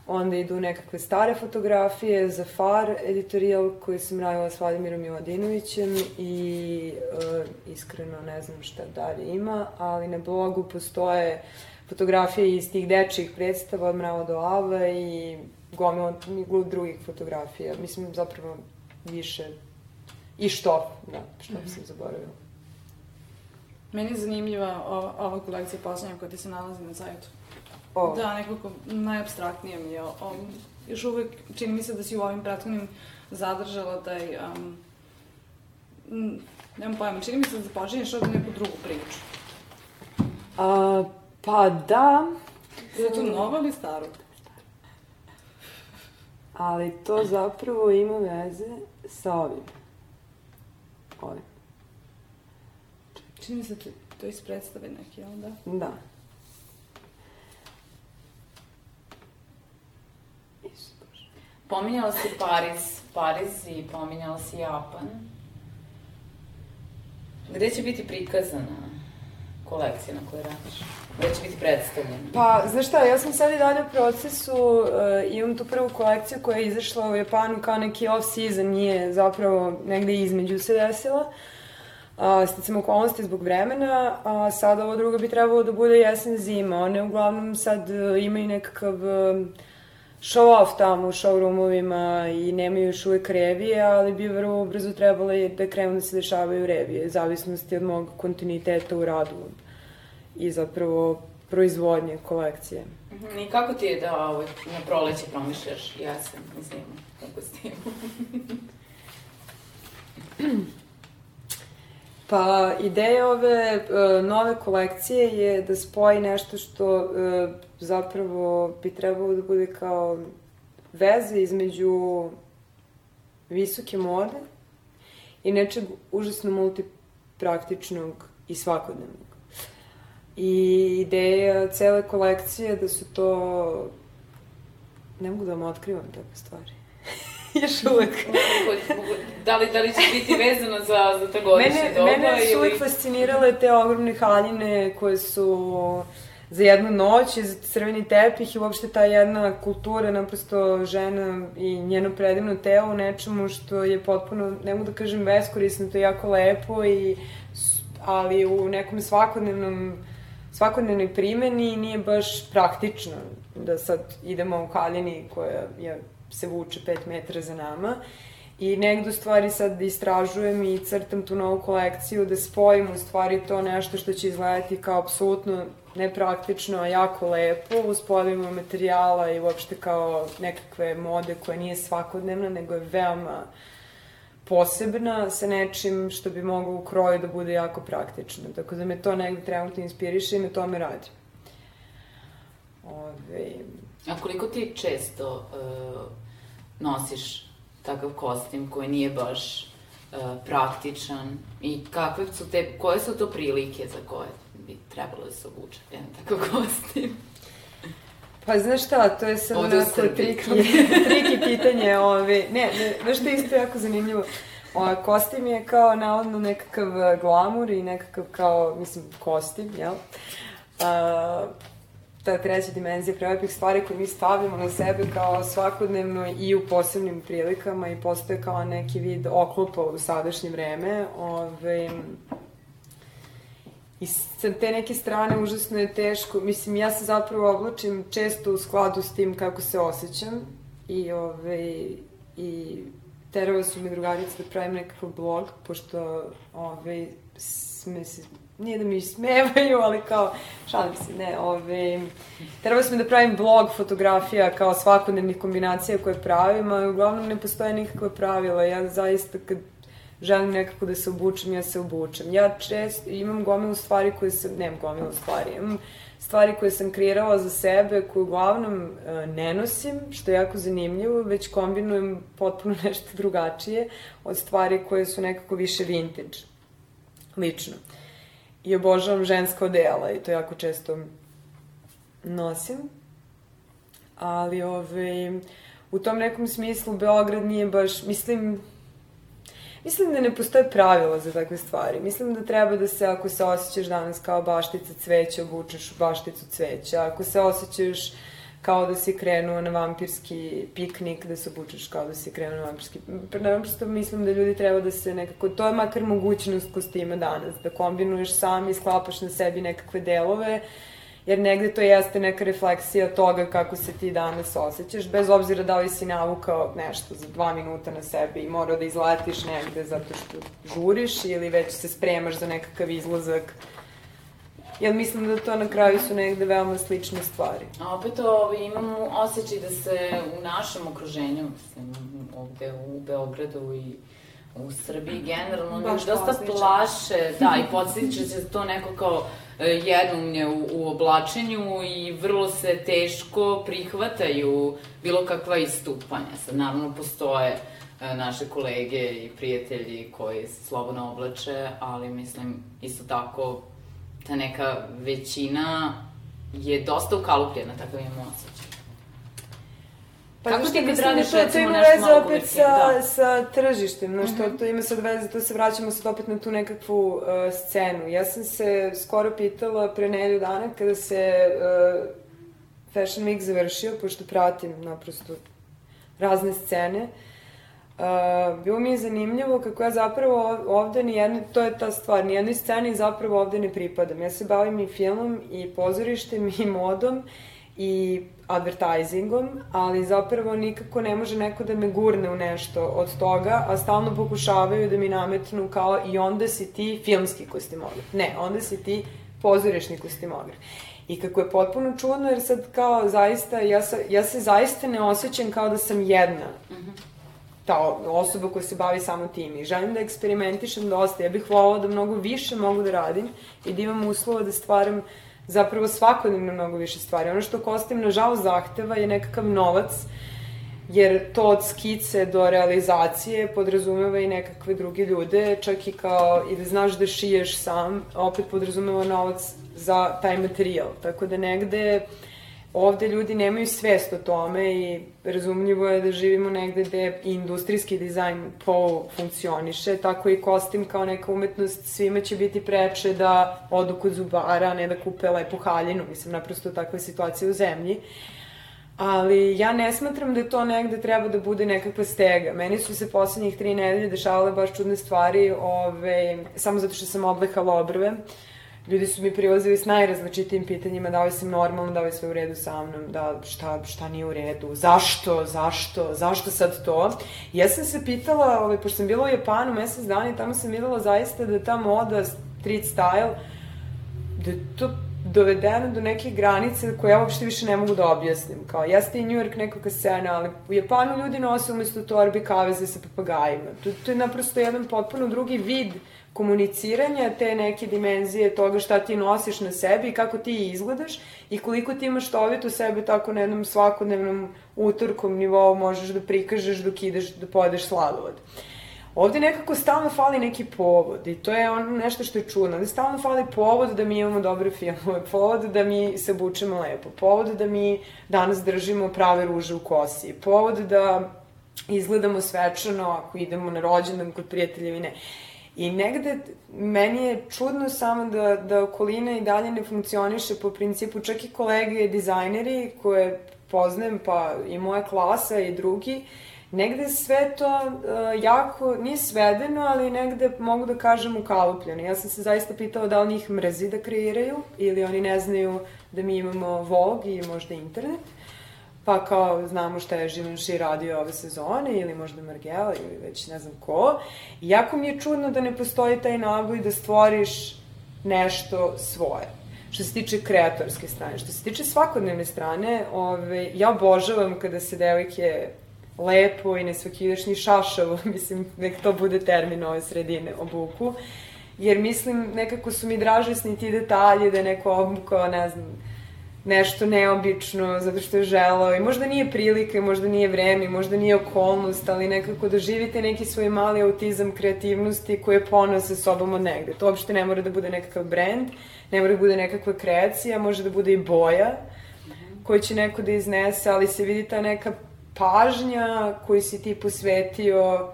Onda idu nekakve stare fotografije za Far editorijal koji sam radila s Vladimirom Miladinovićem i uh, iskreno ne znam šta dalje ima, ali na blogu postoje fotografije iz tih dečjih predstava od Mrava do Ava i gomila drugih fotografija. Mislim, zapravo više i što, da, što mm -hmm. sam zaboravila. Meni je zanimljiva ova, ova kolekcija poslednja koja ti se nalazi na sajtu. O. Da, nekako najabstraktnije mi je. O, još uvek čini mi se da si u ovim prethodnim zadržala taj... Um, nemam pojma, čini mi se da započinješ ovde neku drugu priču. A, pa da. Je to nova ili staro? Ali to zapravo ima veze sa ovim. Ovim. Čini mi se da to iz predstave neki, jel da? Da. Pominjala si Pariz, Pariz i pominjala si Japan. Gde će biti prikazana kolekcija na kojoj radiš? Gde će biti predstavljena? Pa, znaš šta, ja sam sad i dalje u procesu, uh, imam tu prvu kolekciju koja je izašla u Japanu kao neki off-season, nije zapravo negde između se desila. Uh, sticam okolnosti zbog vremena, a sad ovo drugo bi trebalo da bude jesen zima. One uglavnom sad uh, imaju nekakav... Uh, show off tamo u showroomovima i nemaju još uvek revije, ali bi vrlo brzo trebalo da krenu da se dešavaju revije, zavisnosti od mog kontinuiteta u radu i zapravo proizvodnje kolekcije. Mhm, I kako ti je da ovaj, na proleće promišljaš jesen i zimu? Kako s tim? Pa, ideja ove uh, nove kolekcije je da spoji nešto što uh, zapravo bi trebalo da bude kao veze između visoke mode i nečeg užasno multipraktičnog i svakodnevnog. I ideja cele kolekcije da su to... Ne mogu da vam otkrivam takve stvari. Još uvek. da, li, da li će biti vezano za, za godišnje mene, doba? Mene su ili... uvek fascinirale te ogromne haljine koje su za jednu noć i za crveni tepih i uopšte ta jedna kultura, naprosto žena i njeno predivno telo u nečemu što je potpuno, ne mogu da kažem beskorisno, to je jako lepo i ali u nekom svakodnevnom svakodnevnoj primeni nije baš praktično da sad idemo u kaljini koja je se vuče 5 metara za nama. I negde u stvari sad istražujem i crtam tu novu kolekciju da spojim u stvari to nešto što će izgledati kao apsolutno nepraktično, a jako lepo, uz podijemo materijala i uopšte kao nekakve mode koja nije svakodnevna, nego je veoma posebna sa nečim što bi moglo u kroju da bude jako praktično. Tako da me to negde trenutno inspiriše i me tome radi. Ove... A koliko ti često uh, nosiš takav kostim koji nije baš uh, praktičan i kakve su te, koje su to prilike za koje bi trebalo da se obuče jedan takav kostim? Pa znaš šta, to je sad onako triki, triki pitanje, ove, ne, ne, znaš što je isto jako zanimljivo, o, kostim je kao navodno nekakav glamur i nekakav kao, mislim, kostim, jel? Uh, ta treća dimenzija prelepih stvari koje mi stavljamo na sebe kao svakodnevno i u posebnim prilikama i postoje kao neki vid oklopa u sadašnje vreme. Ove, I sa te neke strane užasno je teško, mislim, ja se zapravo oblačim često u skladu s tim kako se osjećam i, ove, i terava su mi drugarice da pravim nekakav blog, pošto ove, sme se nije da mi smevaju, ali kao, šalim se, ne, ove, trebali smo da pravim blog fotografija kao svakodnevnih kombinacija koje pravim, a uglavnom ne postoje nikakva pravila, ja zaista kad želim nekako da se obučem, ja se obučem. Ja često imam gomilu stvari koje sam, nemam gomilu stvari, imam stvari koje sam kreirala za sebe, koje uglavnom e, ne nosim, što je jako zanimljivo, već kombinujem potpuno nešto drugačije od stvari koje su nekako više vintage, lično. Uh, i obožavam ženska odela i to jako često nosim. Ali ove, u tom nekom smislu Beograd nije baš, mislim, Mislim da ne postoje pravila za takve stvari. Mislim da treba da se, ako se osjećaš danas kao baštica cveća, obučeš u bašticu cveća. Ako se osjećaš kao da si krenuo na vampirski piknik, da se obučeš kao da si krenuo na vampirski... Naprosto mislim da ljudi treba da se nekako... To je makar mogućnost kostima danas, da kombinuješ sam i sklapaš na sebi nekakve delove, jer negde to jeste neka refleksija toga kako se ti danas osjećaš, bez obzira da li si navukao nešto za dva minuta na sebi i morao da izletiš negde zato što žuriš ili već se spremaš za nekakav izlazak Jer mislim da to na kraju su negde veoma slične stvari. A opet ovaj, imamo osjećaj da se u našem okruženju, mislim, ovde u Beogradu i u Srbiji generalno, Baš dosta plaše, da, i podsjeća se to neko kao e, jedumnje u, u oblačenju i vrlo se teško prihvataju bilo kakva istupanja. Sad, naravno, postoje e, naše kolege i prijatelji koji se slobodno oblače, ali mislim, isto tako ta neka većina je dosta ukalupljena, takav imam osjećaj. Pa Kako ti kad radiš to, to ima veze opet sa, da. sa tržištem, znaš, mm -hmm. to, ima sad veze, to se vraćamo sad opet na tu nekakvu uh, scenu. Ja sam se skoro pitala pre nelju dana kada se uh, Fashion Week završio, pošto pratim naprosto razne scene, uh, Uh, bilo mi je zanimljivo kako ja zapravo ovde nijedno, to je ta stvar, nijednoj sceni zapravo ovde ne pripadam. Ja se bavim i filmom, i pozorištem, i modom, i advertisingom, ali zapravo nikako ne može neko da me gurne u nešto od toga, a stalno pokušavaju da mi nametnu kao i onda si ti filmski kostimograf. Ne, onda si ti pozorišni kostimograf. I kako je potpuno čudno, jer sad kao zaista, ja, sa, ja se zaista ne osjećam kao da sam jedna. Mm -hmm ta osoba koja se bavi samo tim i želim da eksperimentišem dosta. Ja bih volala da mnogo više mogu da radim i da imam uslova da stvaram zapravo svakodnevno mnogo više stvari. Ono što Kostim nažalost zahteva je nekakav novac, jer to od skice do realizacije podrazumeva i nekakve druge ljude, čak i kao i da znaš da šiješ sam, opet podrazumeva novac za taj materijal. Tako da negde ovde ljudi nemaju svest o tome i razumljivo je da živimo negde gde industrijski dizajn po funkcioniše, tako i kostim kao neka umetnost, svima će biti preče da odu kod zubara, a ne da kupe lepu haljinu, mislim, naprosto takva situacija u zemlji. Ali ja ne smatram da to negde treba da bude nekakva stega. Meni su se poslednjih tri nedelje dešavale baš čudne stvari, ove, samo zato što sam oblehala obrve. Uh, ljudi su mi prilazili s najrazličitijim pitanjima, da li sam normalna, da li sve u redu sa mnom, da šta, šta nije u redu, zašto, zašto, zašto sad to. Ja sam se pitala, ovaj, pošto sam bila u Japanu mesec dana i tamo sam videla zaista da ta moda, street style, da je to dovedeno do neke granice koje ja uopšte više ne mogu da objasnim. Kao, jeste i New York nekakva scena, ali u Japanu ljudi nose umesto torbi kaveze sa papagajima. To, to je naprosto jedan potpuno drugi vid komuniciranja te neke dimenzije toga šta ti nosiš na sebi i kako ti izgledaš i koliko ti imaš tovit u sebe tako na jednom svakodnevnom utorkom nivou možeš da prikažeš dok ideš da pojedeš sladoled. Ovde nekako stalno fali neki povod i to je ono nešto što je čudno. Ovde stalno fali povod da mi imamo dobre filmove, povod da mi se bučemo lepo, povod da mi danas držimo prave ruže u kosi, povod da izgledamo svečano ako idemo na rođendan kod prijateljevi ne. I negde meni je čudno samo da, da okolina i dalje ne funkcioniše po principu čak i kolege dizajneri koje poznajem pa i moja klasa i drugi, negde sve to uh, jako, nije svedeno, ali negde mogu da kažem ukalupljeno. Ja sam se zaista pitala da li njih mrzi da kreiraju ili oni ne znaju da mi imamo Vogue i možda internet. Pa kao znamo šta je Givenchy radio ove sezone ili možda Margela ili već ne znam ko. I jako mi je čudno da ne postoji taj naboj da stvoriš nešto svoje što se tiče kreatorske strane. Što se tiče svakodnevne strane, ove, ja obožavam kada se devojke lepo i nesvakidašnji šašavo, mislim, nek to bude termin ove sredine, obuku, jer mislim, nekako su mi dražesni ti detalji da je neko obukao, ne znam, nešto neobično, zato što je želao i možda nije prilika, možda nije vreme, možda nije okolnost, ali nekako da živite neki svoj mali autizam kreativnosti koje ponose sobom od negde. To uopšte ne mora da bude nekakav brend, ne mora da bude nekakva kreacija, može da bude i boja koju će neko da iznese, ali se vidi ta neka pažnja koju si ti posvetio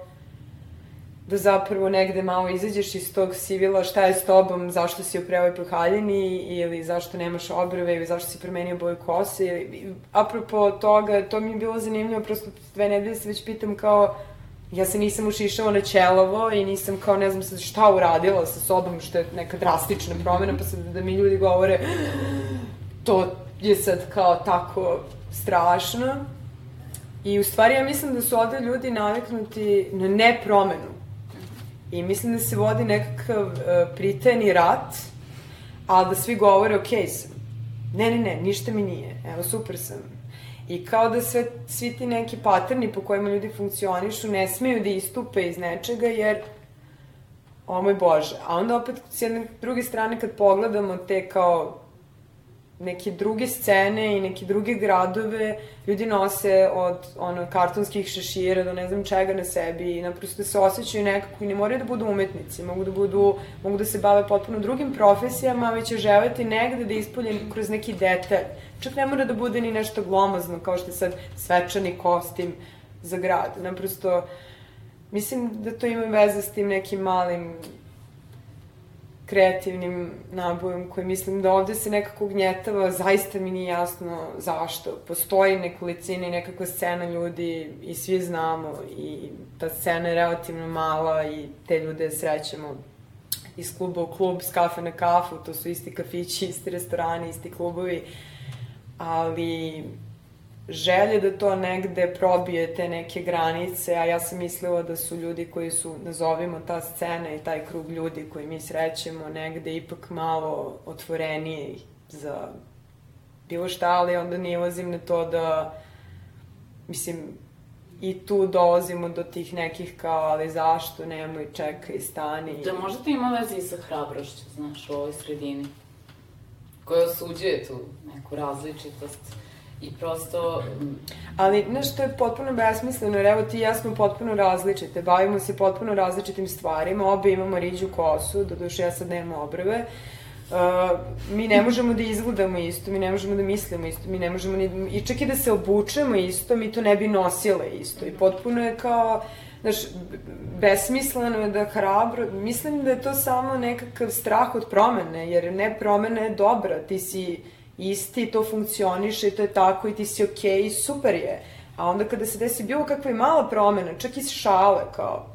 da zapravo negde malo izađeš iz tog sivila šta je s tobom, zašto si u prevoj haljini ili zašto nemaš obrve ili zašto si promenio boju kose. Ili, apropo toga, to mi je bilo zanimljivo, prosto dve nedelje se već pitam kao ja se nisam ušišala na ćelovo i nisam kao ne znam sad šta uradila sa sobom, što je neka drastična promena, pa sad da mi ljudi govore to je sad kao tako strašno. I u stvari ja mislim da su ovde ljudi naviknuti na nepromenu. I mislim da se vodi nekakav uh, pritajni rat, ali da svi govore ok sam. Ne, ne, ne, ništa mi nije. Evo, super sam I kao da sve, svi ti neki paterni po kojima ljudi funkcionišu ne smeju da istupe iz nečega jer o moj Bože. A onda opet s jedne druge strane kad pogledamo te kao neke druge scene i neke druge gradove, ljudi nose od ono, kartonskih šešira do ne znam čega na sebi i naprosto se osjećaju nekako i ne moraju da budu umetnici, mogu da budu, mogu da se bave potpuno drugim profesijama, već će želeti negde da ispolje kroz neki detalj. Čak ne mora da bude ni nešto glomazno, kao što je sad svečani kostim za grad. Naprosto, mislim da to ima veze s tim nekim malim kreativnim nabojem koji mislim da ovde se nekako gnjetava, zaista mi nije jasno zašto. Postoji nekolicina i nekakva scena ljudi i svi znamo i ta scena je relativno mala i te ljude srećemo iz kluba u klub, s kafe na kafu, to su isti kafići, isti restorani, isti klubovi, ali želje da to negde probije te neke granice, a ja sam mislila da su ljudi koji su, nazovimo ta scena i taj krug ljudi koji mi srećemo negde ipak malo otvorenije za bilo šta, ali onda nilazim na to da, mislim, i tu dolazimo do tih nekih kao, ali zašto, nemoj, čekaj, stani. Da možda to ima veze i sa hrabrošću, znaš, u ovoj sredini, koja osuđuje tu neku različitost I prosto... Ali, znaš, to je potpuno besmisleno, jer evo ti i ja smo potpuno različite, bavimo se potpuno različitim stvarima, obe imamo riđu kosu, doduše ja sad nemam obrve, Uh, mi ne možemo da izgledamo isto, mi ne možemo da mislimo isto, mi ne možemo ni, i čak i da se obučemo isto, mi to ne bi nosile isto. I potpuno je kao, znaš, besmisleno je da hrabro, mislim da je to samo nekakav strah od promene, jer ne promena je dobra, ti si, isti, to funkcioniše i to je tako i ti si okej okay, i super je. A onda kada se desi bilo kakva i mala promena, čak i šale, kao,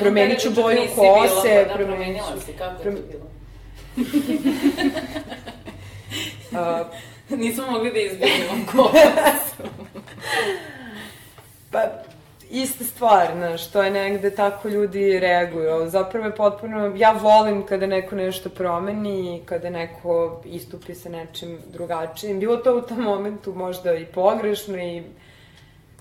promenit ću boju kose, pa da, promenila si, kako je to bilo? uh, Nismo mogli da izbjegnemo kosu. pa, ista stvar, znaš, to je negde tako ljudi reaguju. Zapravo je potpuno, ja volim kada neko nešto promeni, kada neko istupi sa nečim drugačijim. Bilo to u tom momentu možda i pogrešno i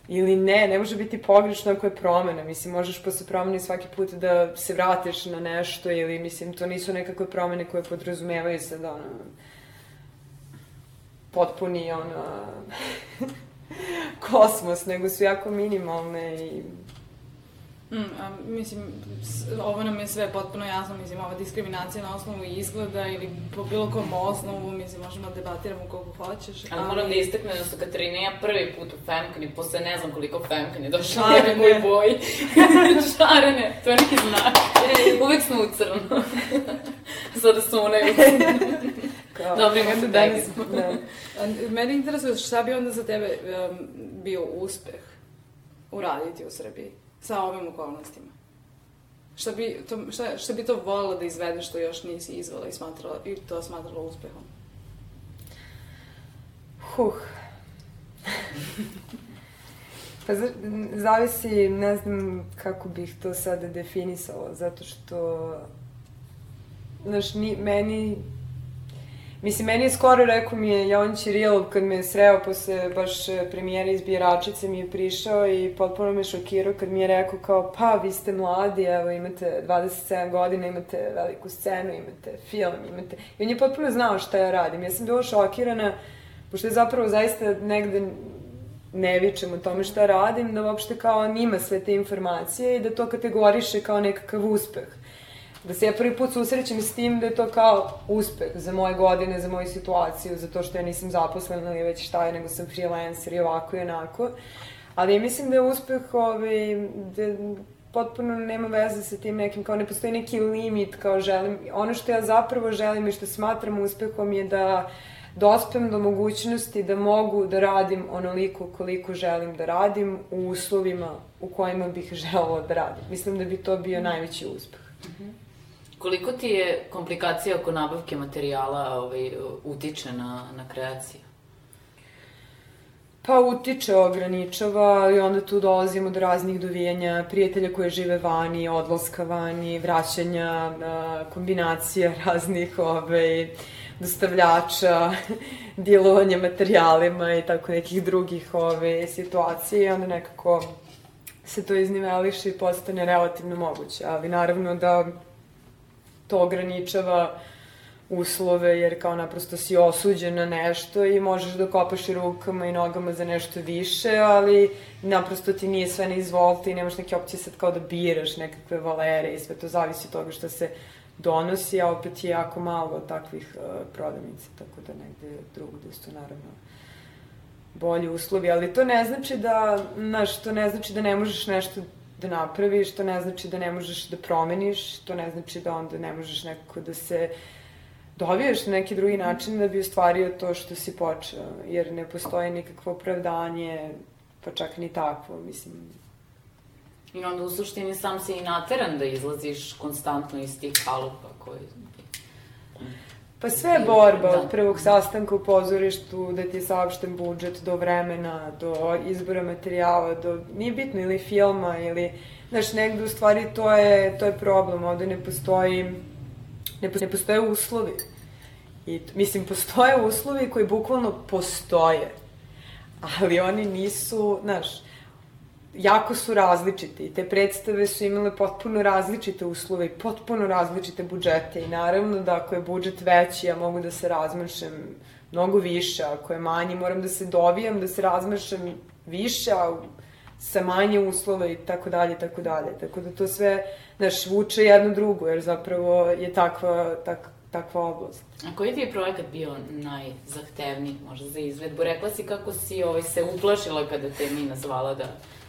ili ne, ne može biti pogrešno ako je promena. Mislim, možeš posle promene svaki put da se vratiš na nešto ili, mislim, to nisu nekakve promene koje podrazumevaju sad, ono, potpuni, ono, kosmos, nego su jako minimalne i Mm, a, mislim, ovo nam je sve potpuno jasno, mislim, ova diskriminacija na osnovu izgleda ili po bilo kom osnovu, mislim, možemo da debatiramo koliko hoćeš. Ali, ali moram da istaknem da su Katarina ja prvi put u Femkani, posle ne znam koliko Femkani došla u moj boji. Šarene, to je neki znak. Uvek smo u crno. Sada sunaju. Kao, Dobro, ima se danas. Da. Mene interesuje šta bi onda za tebe um, bio uspeh uraditi u Srbiji sa ovim okolnostima? Šta bi to, šta, šta bi to volila da izvedeš što još nisi izvala i, smatrala, i to smatrala uspehom? Huh. pa zavisi, ne znam kako bih to sada definisala, zato što, znaš, ni, meni Mislim, meni je skoro rekao mi je Jovan Čirilov kad me je sreo posle baš e, premijera iz Biračice mi je prišao i potpuno me šokirao kad mi je rekao kao pa vi ste mladi, evo imate 27 godina, imate veliku scenu, imate film, imate... I on je potpuno znao šta ja radim. Ja sam bila šokirana, pošto je zapravo zaista negde ne vičem o tome šta radim, da uopšte kao on ima sve te informacije i da to kategoriše kao nekakav uspeh da se ja prvi put susrećem s tim da je to kao uspeh za moje godine, za moju situaciju, za to što ja nisam zaposlena ili već šta je, nego sam freelancer i ovako i onako. Ali ja mislim da je uspeh ovaj, da, potpuno nema veze sa tim nekim, kao ne postoji neki limit, kao želim, ono što ja zapravo želim i što smatram uspehom je da dospem do mogućnosti da mogu da radim onoliko koliko želim da radim u uslovima u kojima bih želela da radim. Mislim da bi to bio najveći uspeh. Mm -hmm. Koliko ti je komplikacija oko nabavke materijala ovaj, utiče na, na kreaciju? Pa utiče, ograničava i onda tu dolazimo do raznih dovijenja prijatelja koje žive vani, odlaska vani, vraćanja, kombinacija raznih ovaj, dostavljača, dilovanja materijalima i tako nekih drugih ove, situacija i onda nekako se to izniveliše i postane relativno moguće. Ali naravno da to ograničava uslove, jer kao naprosto si osuđen na nešto i možeš da kopaš i rukama i nogama za nešto više, ali naprosto ti nije sve na izvolite i nemaš neke opcije sad kao da biraš nekakve valere i sve to zavisi od toga što se donosi, a opet je jako malo takvih uh, prodavnica, tako da negde drugde su naravno bolji uslovi, ali to ne znači da, znaš, to ne znači da ne možeš nešto da napraviš, to ne znači da ne možeš da promeniš, to ne znači da onda ne možeš nekako da se doviješ na neki drugi način da bi ostvario to što si počeo, jer ne postoji nikakvo opravdanje, pa čak ni takvo, mislim, I onda u suštini sam si i nateran da izlaziš konstantno iz tih kalupa koji... Pa sve je borba da. od prvog sastanka u pozorištu, da ti je saopšten budžet do vremena, do izbora materijala, do, nije bitno, ili filma, ili, znaš, negde u stvari to je, to je problem, ovde ne postoji, ne, ne postoje uslovi. I, mislim, postoje uslovi koji bukvalno postoje, ali oni nisu, znaš, jako su različiti. Te predstave su imale potpuno različite uslove i potpuno različite budžete i naravno da ako je budžet veći ja mogu da se razmašem mnogo više, ako je manji moram da se dovijam, da se razmašem više, sa manje uslova i tako dalje, tako dalje. Tako da to sve, znaš, vuče jedno drugo, jer zapravo je takva, tak, takva oblast. A koji ti je projekat bio najzahtevniji, možda za izvedbu? Rekla si kako si ovaj, se uplašila kada te Mina zvala da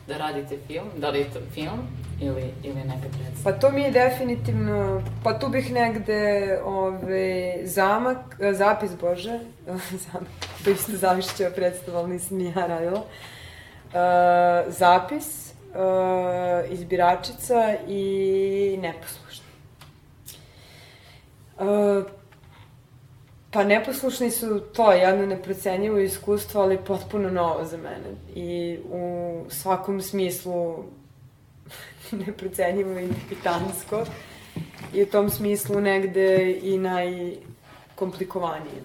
da radite film? Da li je to film ili, ili neka predstava? Pa to mi je definitivno, pa tu bih negde ove, zamak, zapis Bože, zamak, to isto zavišća predstava, ali nisam ni ja radila, uh, zapis, uh, izbiračica i neposlušna. Uh, Pa neposlušni su to jedno neprocenjivo iskustvo, ali potpuno novo za mene. I u svakom smislu neprocenjivo i kapitansko. I u tom smislu negde i najkomplikovanije.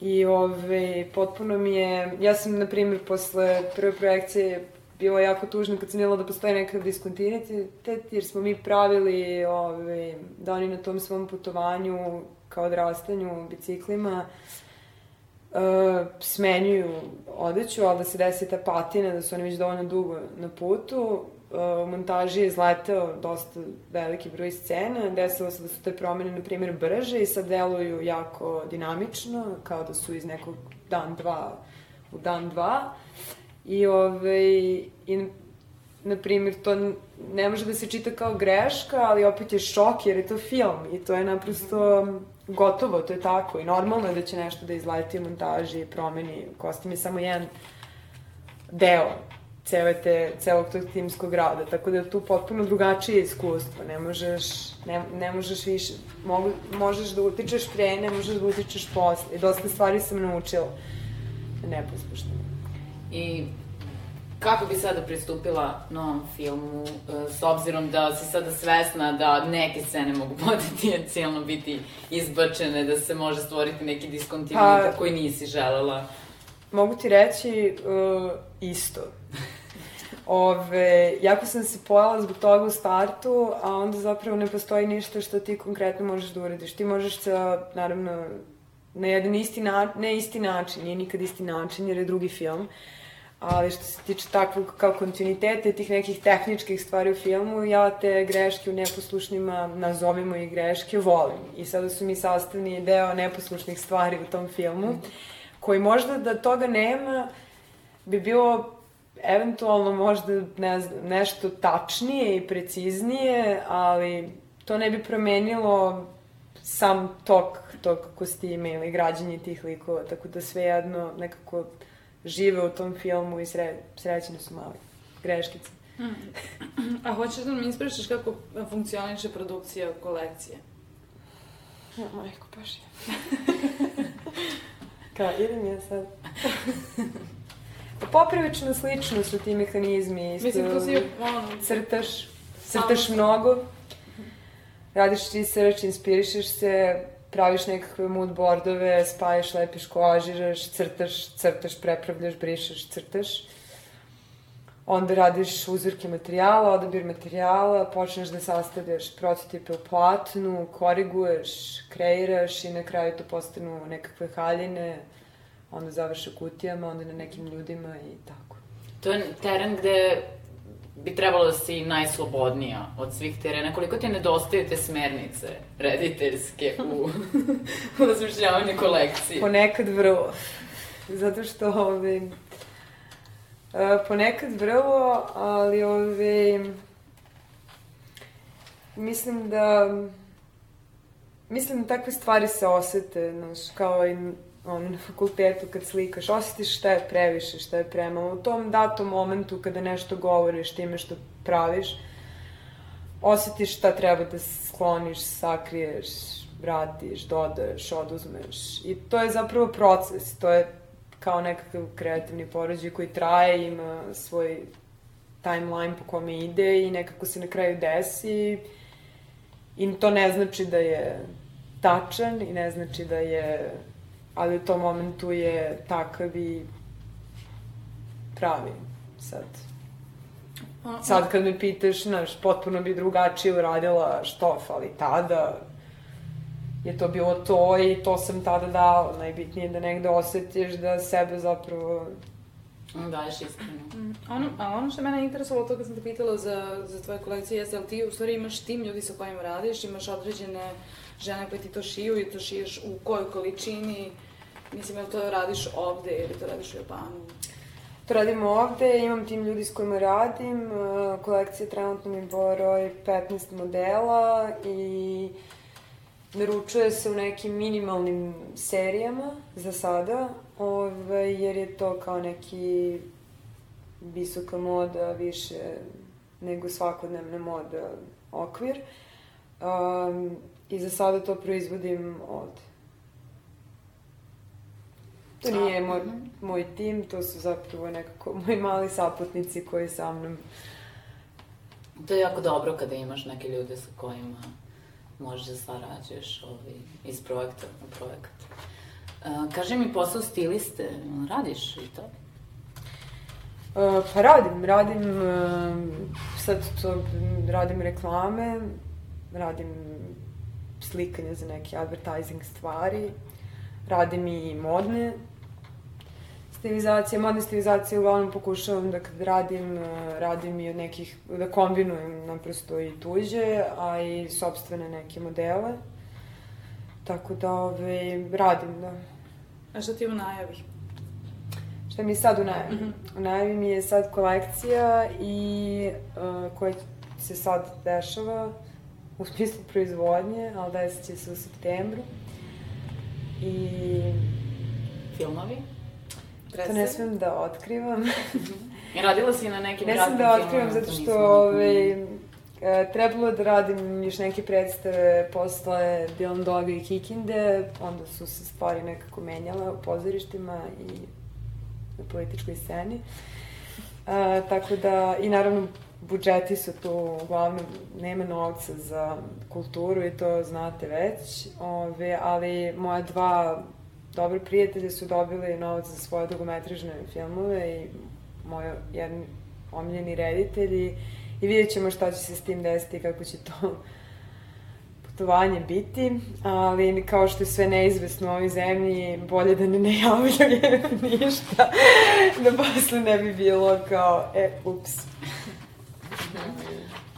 I ove, potpuno mi je, ja sam, na primjer, posle prve projekcije bilo jako tužno kad sam videla da postoji neka diskontinuitet, jer smo mi pravili ove, da oni na tom svom putovanju kao odrastanju biciklima uh, smenjuju odeću, ali da se desi ta patina, da su oni već dovoljno dugo na putu. Uh, u montaži je izleteo dosta veliki broj scena, desilo se da su te promene, na primjer, brže i sad deluju jako dinamično, kao da su iz nekog dan dva u dan dva. I, ove, i na primjer, to ne može da se čita kao greška, ali opet je šok jer je to film i to je naprosto gotovo, to je tako i normalno je da će nešto da izleti montaži promeni. Kostim je samo jedan deo cele te, celog tog timskog rada, tako da je tu potpuno drugačije iskustvo, ne možeš, ne, ne možeš više, mogu, možeš da utičeš pre, ne možeš da utičeš posle, i dosta stvari sam naučila neposlušno. I kako bi sada pristupila novom filmu, e, s obzirom da si sada svesna da neke scene mogu potencijalno biti izbačene, da se može stvoriti neki diskontinuitet pa, koji nisi želela? Mogu ti reći uh, isto. Ove, jako sam se pojela zbog toga u startu, a onda zapravo ne postoji ništa što ti konkretno možeš da uradiš. Ti možeš sa, naravno, na jedan isti način, ne isti način, nije nikad isti način jer je drugi film, uh, ali što se tiče takvog kao kontinuiteta tih nekih tehničkih stvari u filmu, ja te greške u neposlušnjima, nazovimo i greške, volim. I sada su mi sastavni deo neposlušnih stvari u tom filmu, koji možda da toga nema, bi bilo eventualno možda ne znam, nešto tačnije i preciznije, ali to ne bi promenilo sam tok tog kostime ili građanje tih likova, tako da svejedno nekako žive u tom filmu i sre, srećeni su mali greškice. Mm. A hoćeš da nam ispričaš kako funkcioniše produkcija kolekcije? Ja, majko, baš je. Kao, idem ja sad. Pa poprilično slično su ti mehanizmi. Isto, Mislim, to si, ono... Crtaš, crtaš mnogo, radiš research, inspirišeš se, praviš nekakve mood boardove, spajaš, lepiš, koažiraš, crtaš, crtaš, prepravljaš, brišeš, crtaš. Onda radiš uzorke materijala, odabir materijala, počneš da sastavljaš prototipe u platnu, koriguješ, kreiraš i na kraju to postanu nekakve haljine, onda završe kutijama, onda na nekim ljudima i tako. To je teren gde bi trebalo da si najslobodnija od svih terena. Koliko ti nedostaju te smernice rediteljske u, u osmišljavanju kolekcije? Ponekad vrlo. Zato što ove, ovaj, ponekad vrlo, ali ove, mislim da mislim da takve stvari se osete, znaš, kao i on, na fakultetu kad slikaš, osjetiš šta je previše, šta je premalo. U tom datom momentu kada nešto govoriš time što praviš, osjetiš šta treba da skloniš, sakriješ, vratiš, dodaš, oduzmeš. I to je zapravo proces, to je kao nekakav kreativni porođaj koji traje, ima svoj timeline po kome ide i nekako se na kraju desi i to ne znači da je tačan i ne znači da je ali u tom momentu je takav i pravi sad. Sad kad me pitaš, znaš, potpuno bi drugačije uradila štof, ali tada je to bilo to i to sam tada dala. Najbitnije je da negde osetiš da sebe zapravo Daješ iskreno. Mm. Ono, a ono što mene interesovalo to kad sam te pitala za, za tvoje kolekcije jeste da ti u stvari imaš tim ljudi sa kojima radiš, imaš određene žene koje ti to šiju i to šiješ u kojoj količini, Mislim, ili to radiš ovde ili to radiš u Japanu? To radim ovde, imam tim ljudi s kojima radim, e, kolekcija trenutno mi broj 15 modela i naručuje se u nekim minimalnim serijama za sada, ove, jer je to kao neki visoka moda, više nego svakodnevna moda okvir. Um, I za sada to proizvodim ovde. To nije moj, moj tim, to su zapravo nekako moji mali saputnici koji sa mnom... To je jako dobro kada imaš neke ljude sa kojima možeš da sarađuješ ovaj, iz projekta u projekat. Uh, kaži mi posao stiliste, radiš i to? Uh, pa radim, radim, uh, sad to radim reklame, radim slikanje za neke advertising stvari, radim i modne stilizacije, modne stilizacije uglavnom pokušavam da kad radim, eh, radim i od nekih, da kombinujem naprosto i tuđe, a i sobstvene neke modele. Tako da, ove, radim, da. A šta ti u najavi? Šta mi je sad u najavi? Mm -hmm. U najavi mi je sad kolekcija i uh, koja se sad dešava u smislu proizvodnje, ali desit će se u septembru. I... Filmovi? To ne smem da otkrivam. I radila si na nekim Ne smem da otkrivam zato što ove, e, trebalo da radim još neke predstave posle Dylan Doga i Kikinde, onda su se stvari nekako menjale u pozorištima i na političkoj sceni. A, tako da, i naravno, budžeti su tu, uglavnom, nema novca za kulturu i to znate već, ove, ali moja dva dobri prijatelji su dobili novac za svoje dugometražne filmove i moji jedni omiljeni reditelji i vidjet ćemo šta će se s tim desiti i kako će to putovanje biti, ali kao što je sve neizvesno u ovoj zemlji, bolje da ne najavljuje ništa, da posle ne bi bilo kao, e, ups.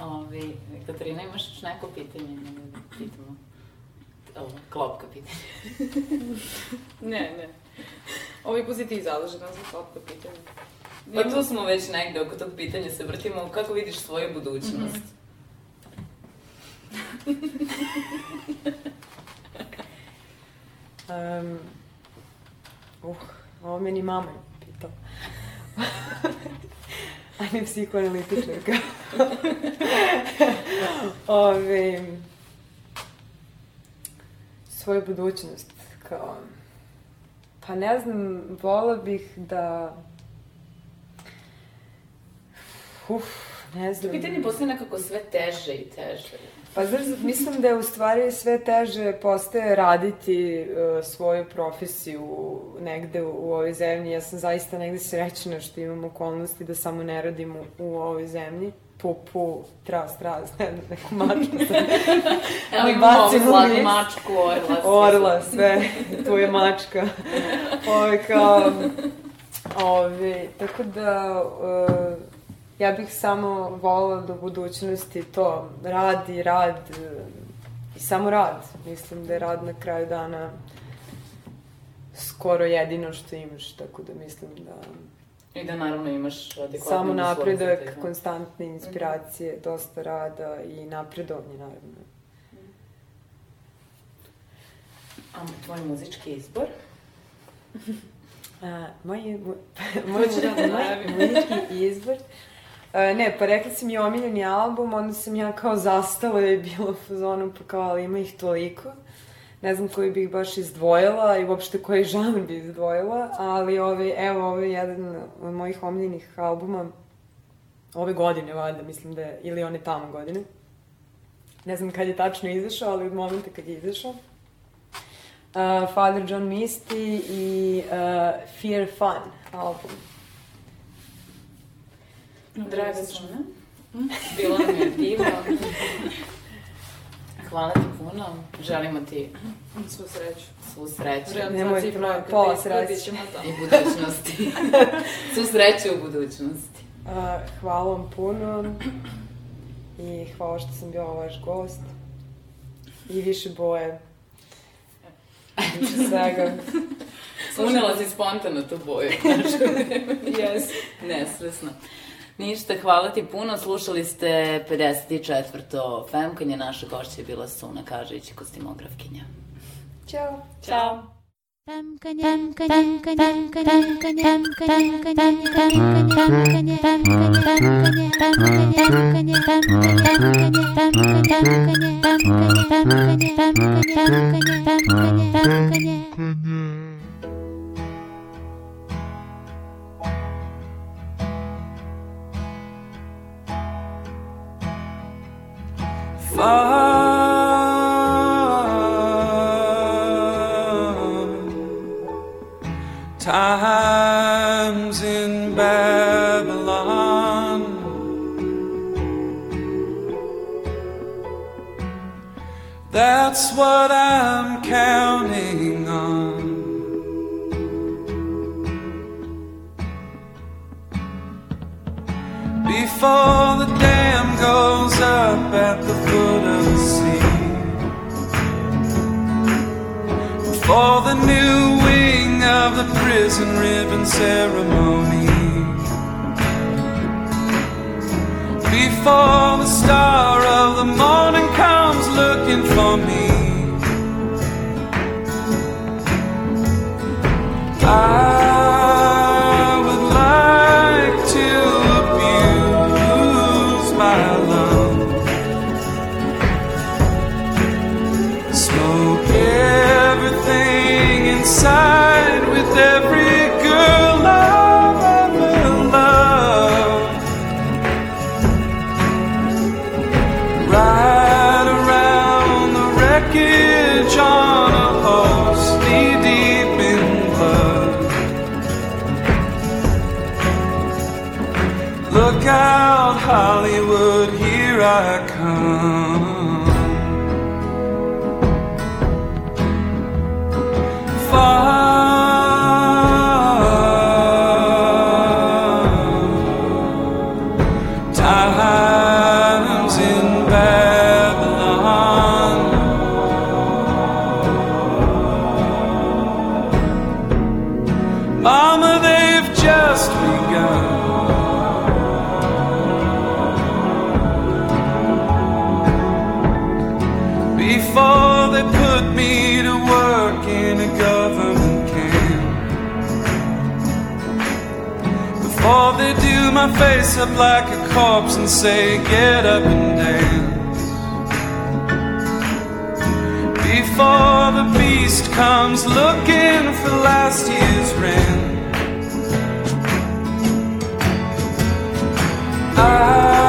Ovi, Katarina, imaš neko pitanje? Pitamo ovo, klopka pitanje. ne, ne. Ovi put si ti zadužena za klopka pitanje. Pa tu smo već negde oko tog pitanja se vrtimo. Kako vidiš svoju budućnost? Mm -hmm. um, uh, ovo meni mama pitao. A ne psihoanalitičarka. Ove, svoju budućnost, kao... Pa ne znam, vola bih da... Uf, ne znam. Pitanje postoje nekako sve teže i teže. Pa znaš, mislim da je u stvari sve teže postaje raditi uh, svoju profesiju negde u, u ovoj zemlji. Ja sam zaista negde srećna što imam okolnosti da samo ne radim u, u ovoj zemlji pupu, tras, tras, ne, neku mačku sam. Evo imamo ovu sladnu mačku, orla. Orla, sve, tu je mačka. Ove, kao, ove, tako da, uh, ja bih samo volila da u budućnosti to rad i rad i samo rad. Mislim da je rad na kraju dana skoro jedino što imaš, tako da mislim da... I da naravno imaš adekvatne Samo napredak, da. konstantne inspiracije, mm. dosta rada i napredovanje, naravno. A tvoj muzički izbor? A, moj, moj, moj, moj muzički izbor E, ne, pa rekla si mi omiljeni album, onda sam ja kao zastala i bila u fazonu, pa kao, ali ima ih toliko. Ne znam koji bih baš izdvojila i uopšte koji žanr bih izdvojila, ali ovaj, evo, ovo je jedan od mojih omiljenih albuma ove godine, valjda, mislim da je, ili one tamo godine. Ne znam kad je tačno izašao, ali od momenta kad je izašao. Uh, Father John Misty i uh, Fear Fun album. Draga Suna, bilo nam je divno. Hvala ti puno, želimo ti svu sreću. Svu sreću. Nemoj pola sreće. I budućnosti. svu sreću u budućnosti. Uh, hvala vam puno i hvala što sam bila vaš gost. I više boje. Više svega. Unela si spontano tu boju. yes. Nesvesno. Ništa, hvala ti puno. Slušali ste 54. Femkanje. Naša gošća je bila Suna Kažević, kostimografkinja. Ćao. Ćao. Times in Babylon. That's what I'm counting on. Before the dam goes up at the foot of the sea. Before the new wing of the prison ribbon ceremony. Before the star of the morning comes looking for me. I inside with every girl I've ever loved. Ride around the wreckage on a horse knee deep in blood. Look out, Hollywood, here I Or they do my face up like a corpse and say, Get up and dance. Before the beast comes looking for last year's rent. I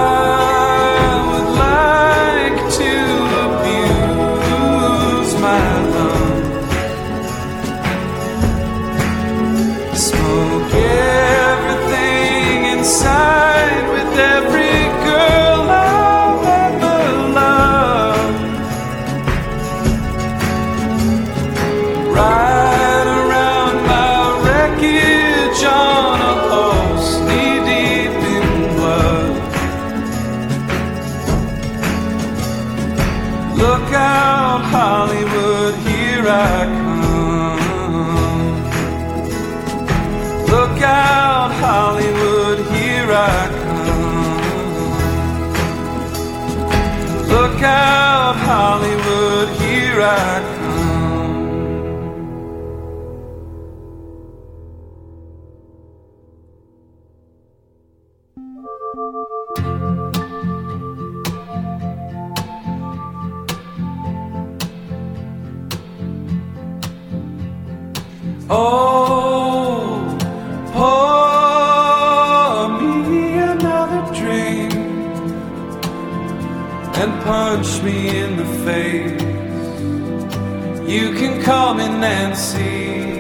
call me Nancy.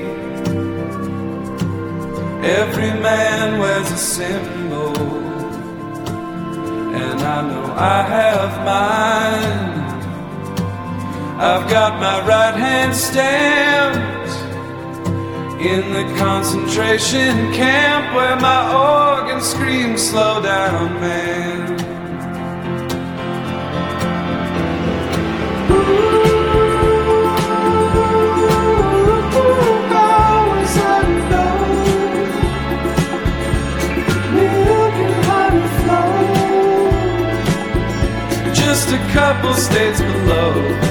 Every man wears a symbol, and I know I have mine. I've got my right hand stamped in the concentration camp where my organ screams, Slow down, man. couple states below.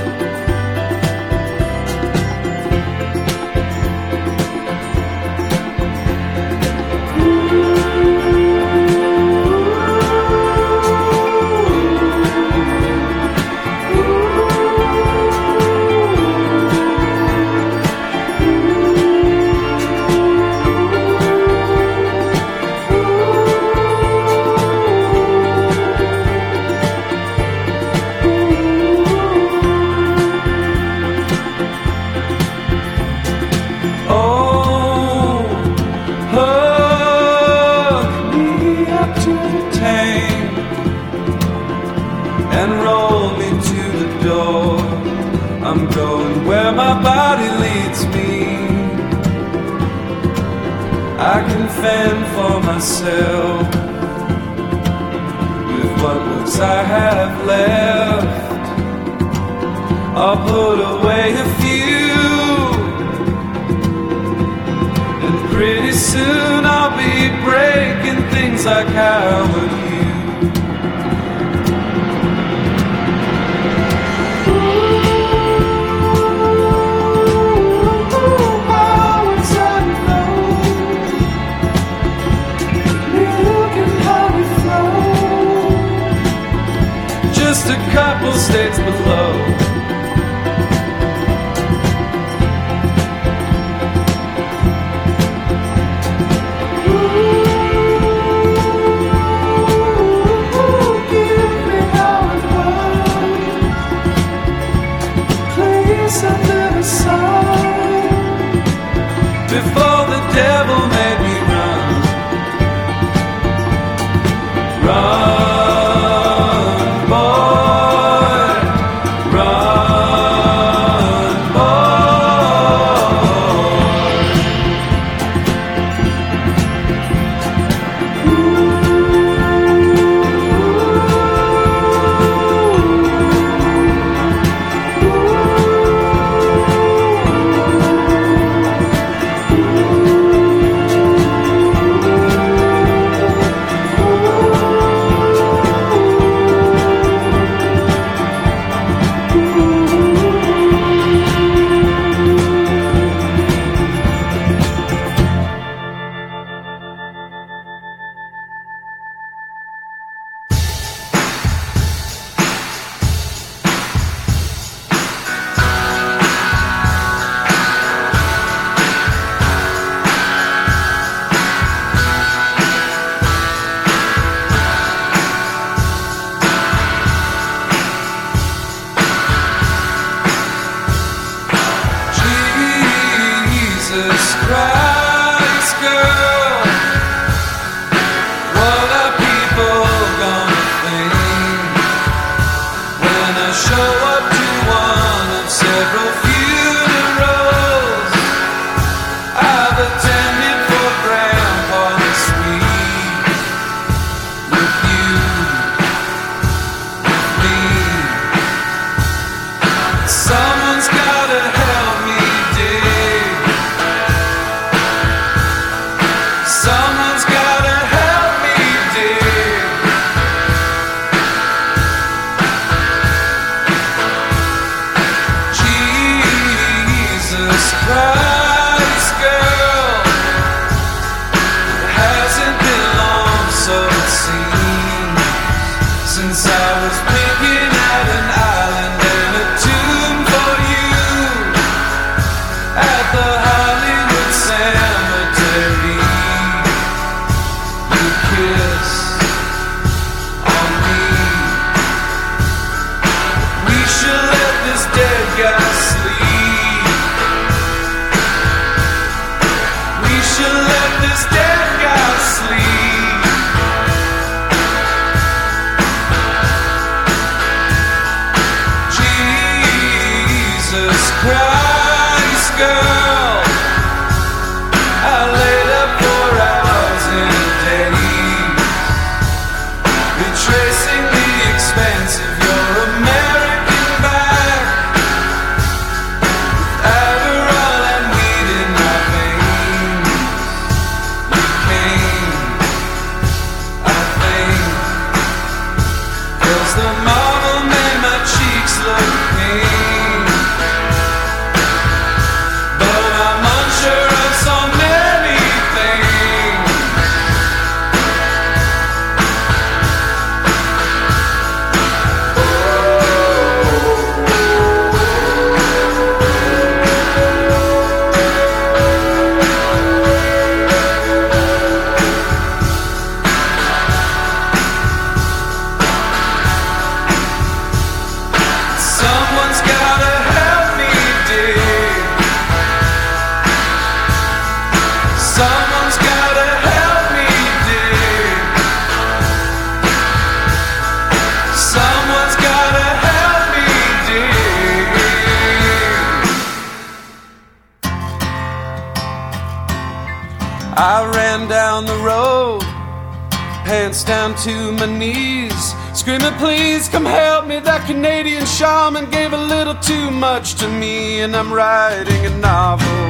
I'm writing a novel.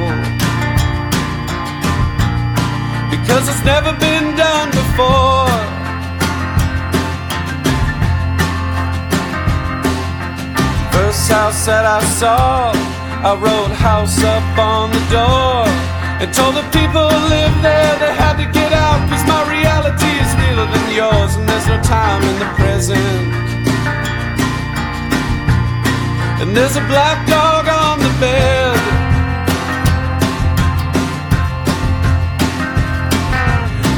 Because it's never been done before. First house that I saw, I wrote house up on the door and told the people who live there they had to get out because my reality is realer than yours and there's no time in the present. And there's a black dog on the bed.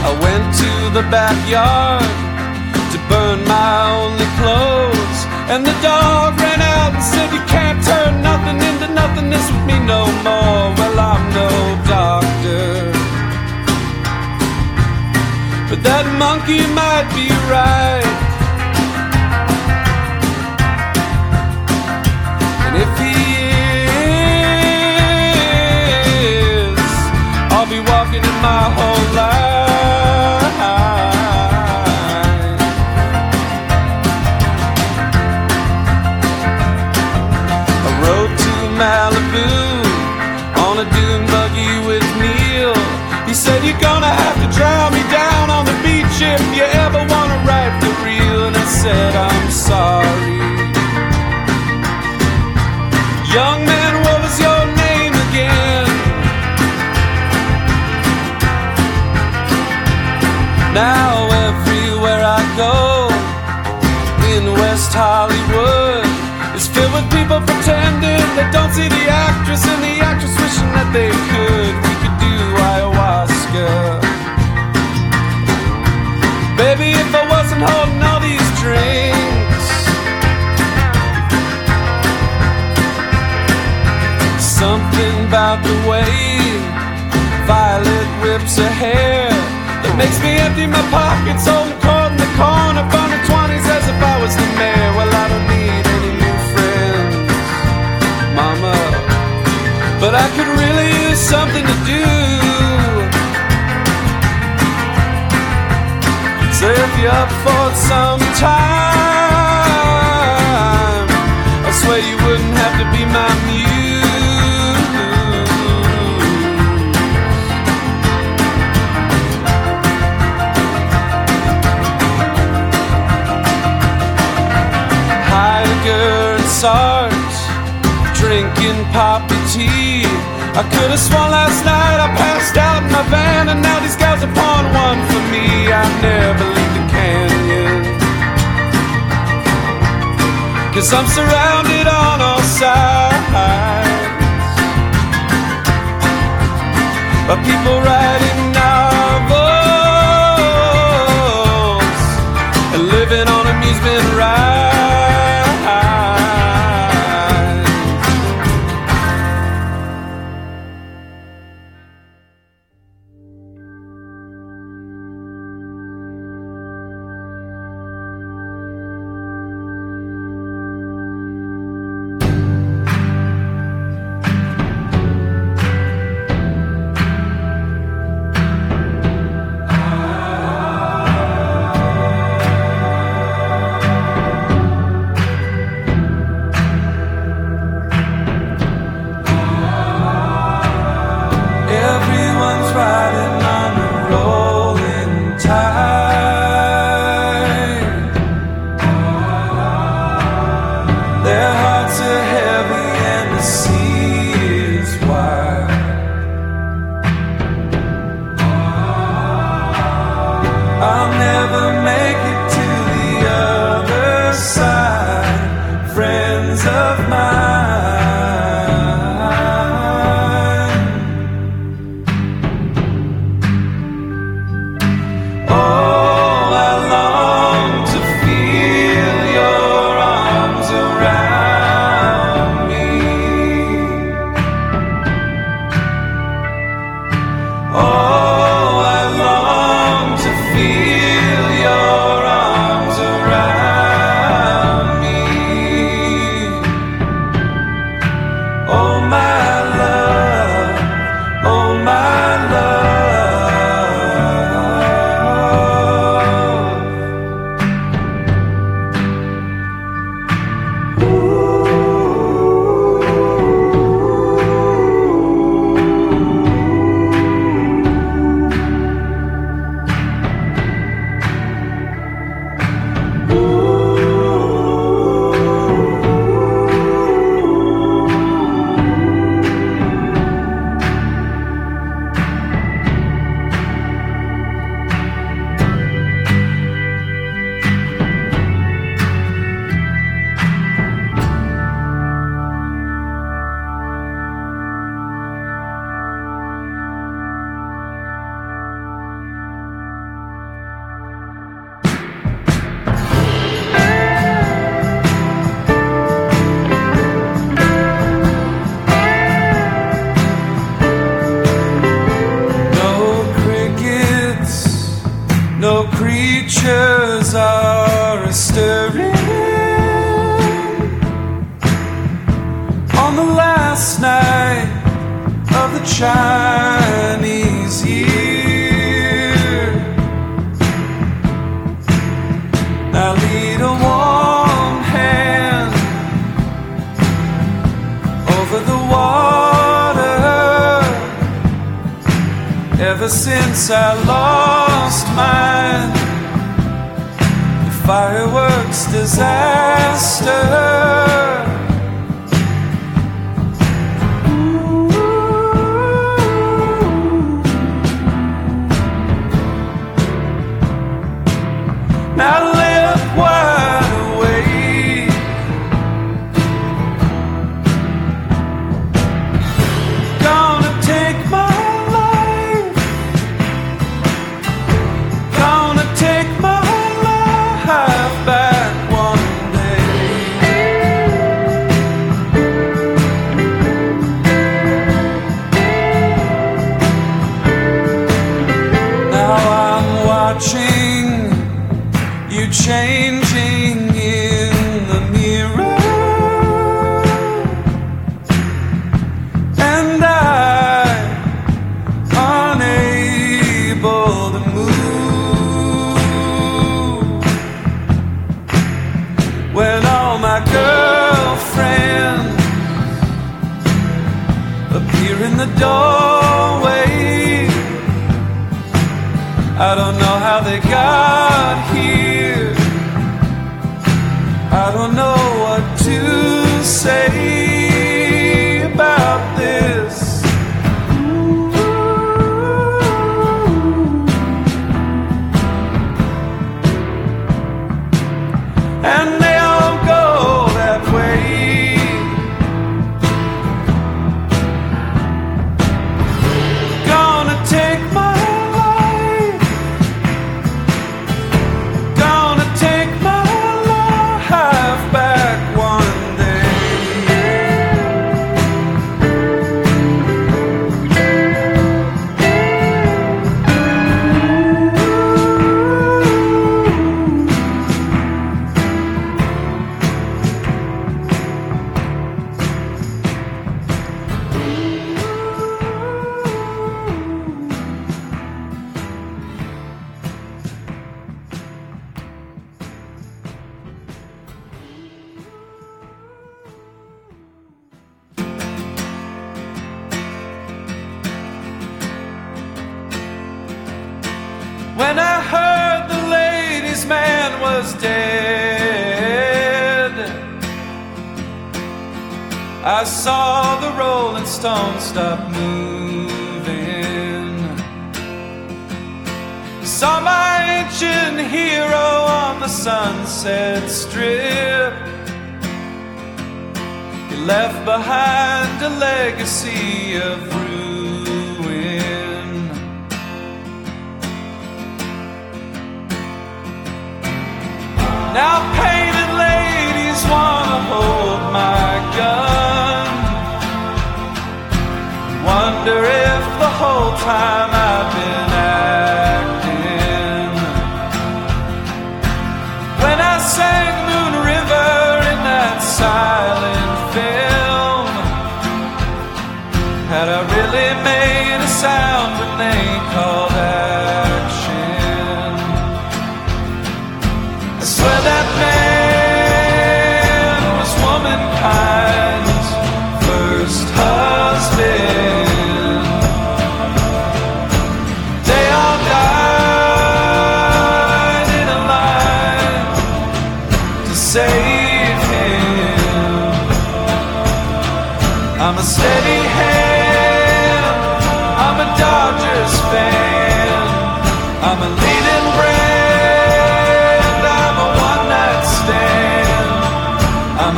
I went to the backyard to burn my only clothes. And the dog ran out and said, You can't turn nothing into nothingness with me no more. Well, I'm no doctor. But that monkey might be right. My life. I rode to Malibu on a dune buggy with Neil. He said, You're gonna have to drown me down on the beach if you ever wanna write the real. And I said, West Hollywood is filled with people pretending they don't see the actress and the actress wishing that they could. We could do ayahuasca. Baby, if I wasn't holding all these drinks, something about the way Violet whips her hair that makes me empty my pockets, holding cold in the corner, but I could really use something to do. So if you're up for some time, I swear you wouldn't have to be my I could have sworn last night I passed out in my van, and now these guys are pouring one for me. I never leave the canyon. Cause I'm surrounded on all sides by people writing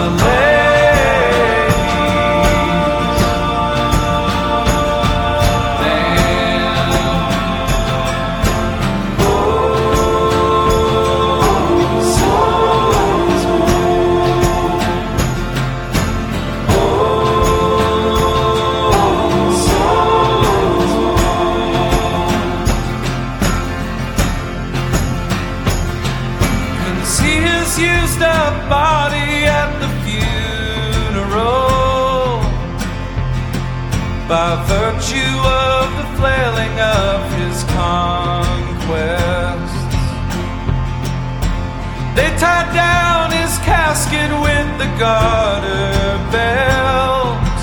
I'm the garter belt.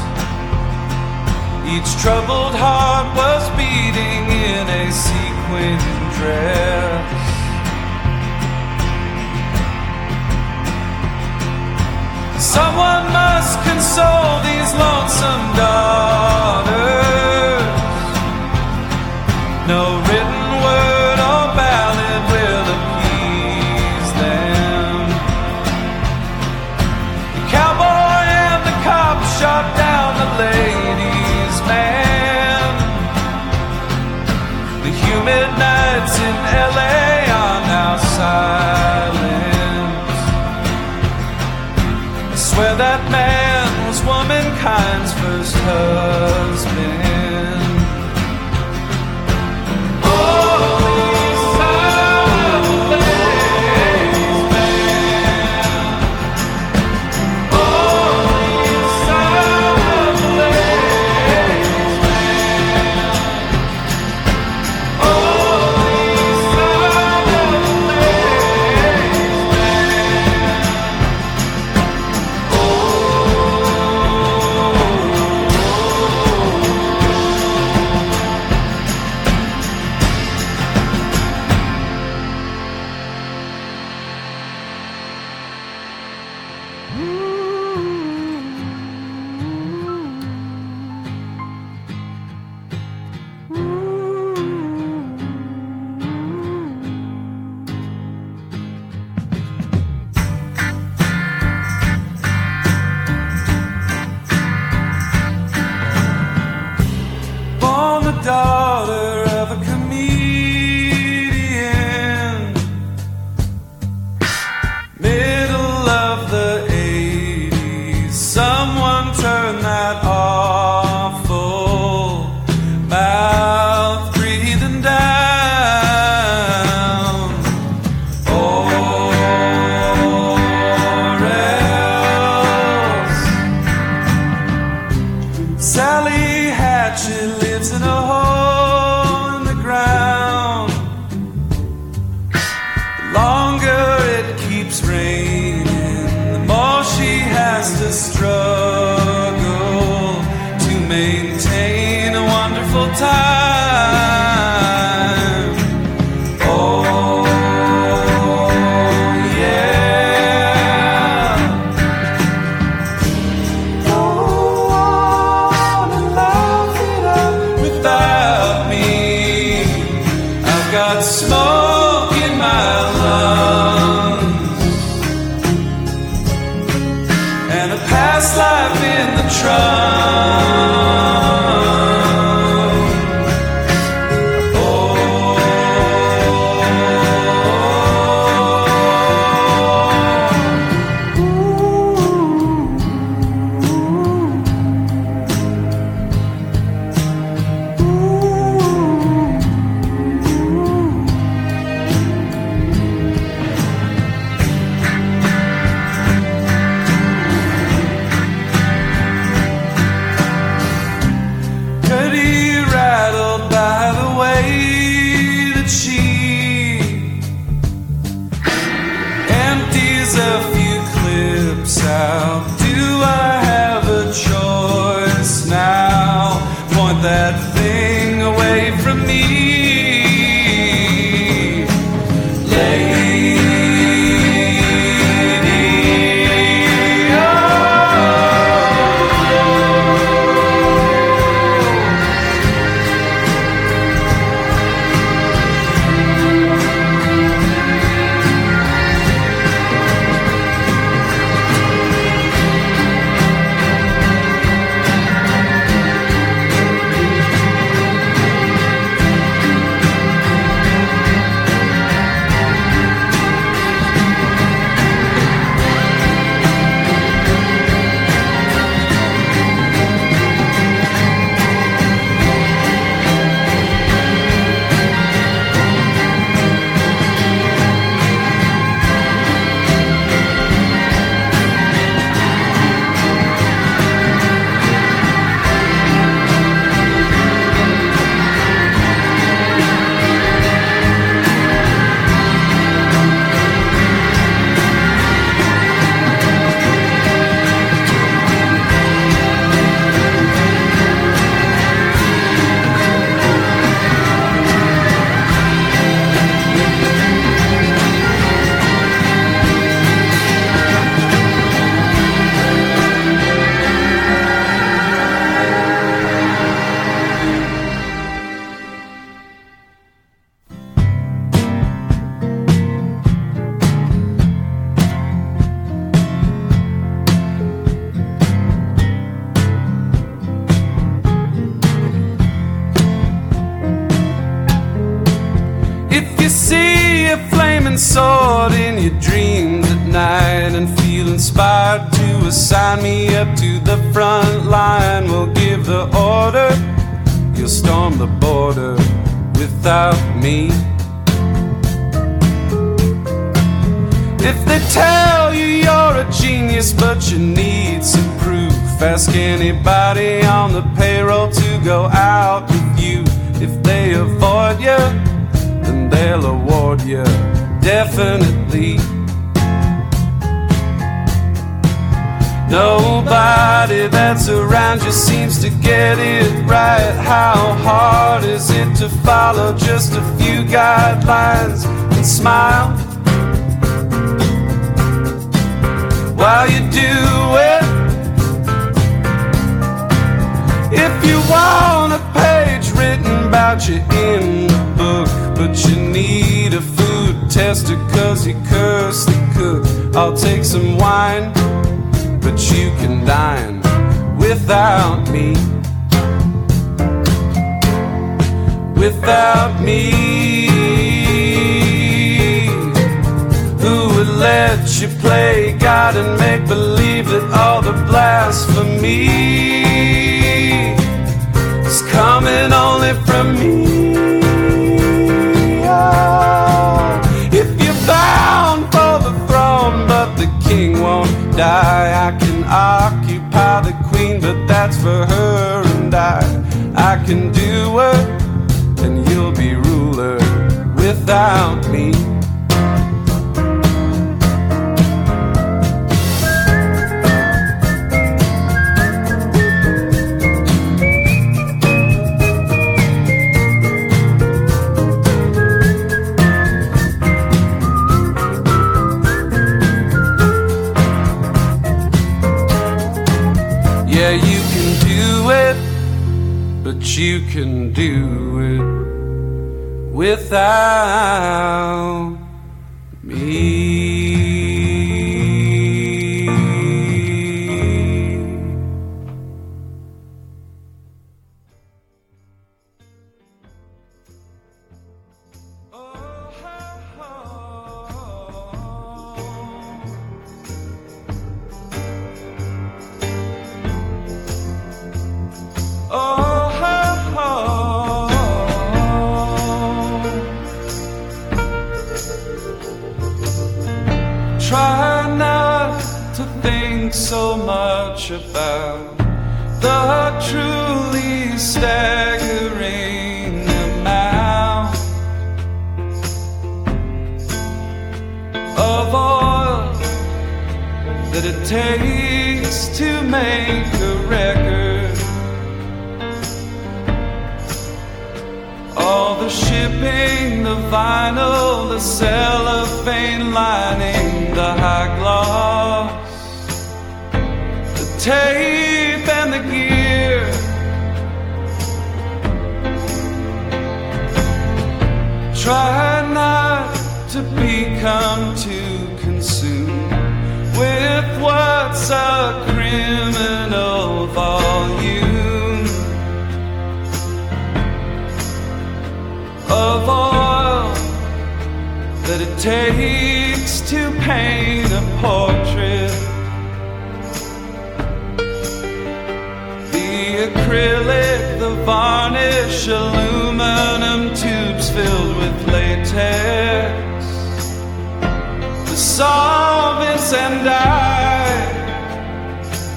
Each troubled heart was beating in a sequin dress. Someone must console these lonesome daughters. No written midnights in LA are now. I swear that man was womankind's first husband. To me up to the front line, we'll give the order. You'll storm the border without me. If they tell you you're a genius but you need some proof, ask anybody on the payroll to go out with you. If they avoid you, then they'll award you definitely. Nobody that's around you seems to get it right. How hard is it to follow just a few guidelines and smile while you do it? If you want a page written about you in the book, but you need a food tester cause you curse the cook, I'll take some wine but you can dine without me. Without me, who would let you play God and make believe that all the blasphemy is coming only from me? Oh, if you're bound die. I can occupy the queen, but that's for her and I. I can do it, and you'll be ruler without me. You can do it without so much about the truly staggering amount of oil that it takes to make a record. All the shipping, the vinyl, the cellophane lining, the high gloss, tape and the gear. Try not to become too consumed with what's a criminal volume. of oil that it takes to paint a portrait. Acrylic, the varnish, aluminum tubes filled with latex, the solvents and dye.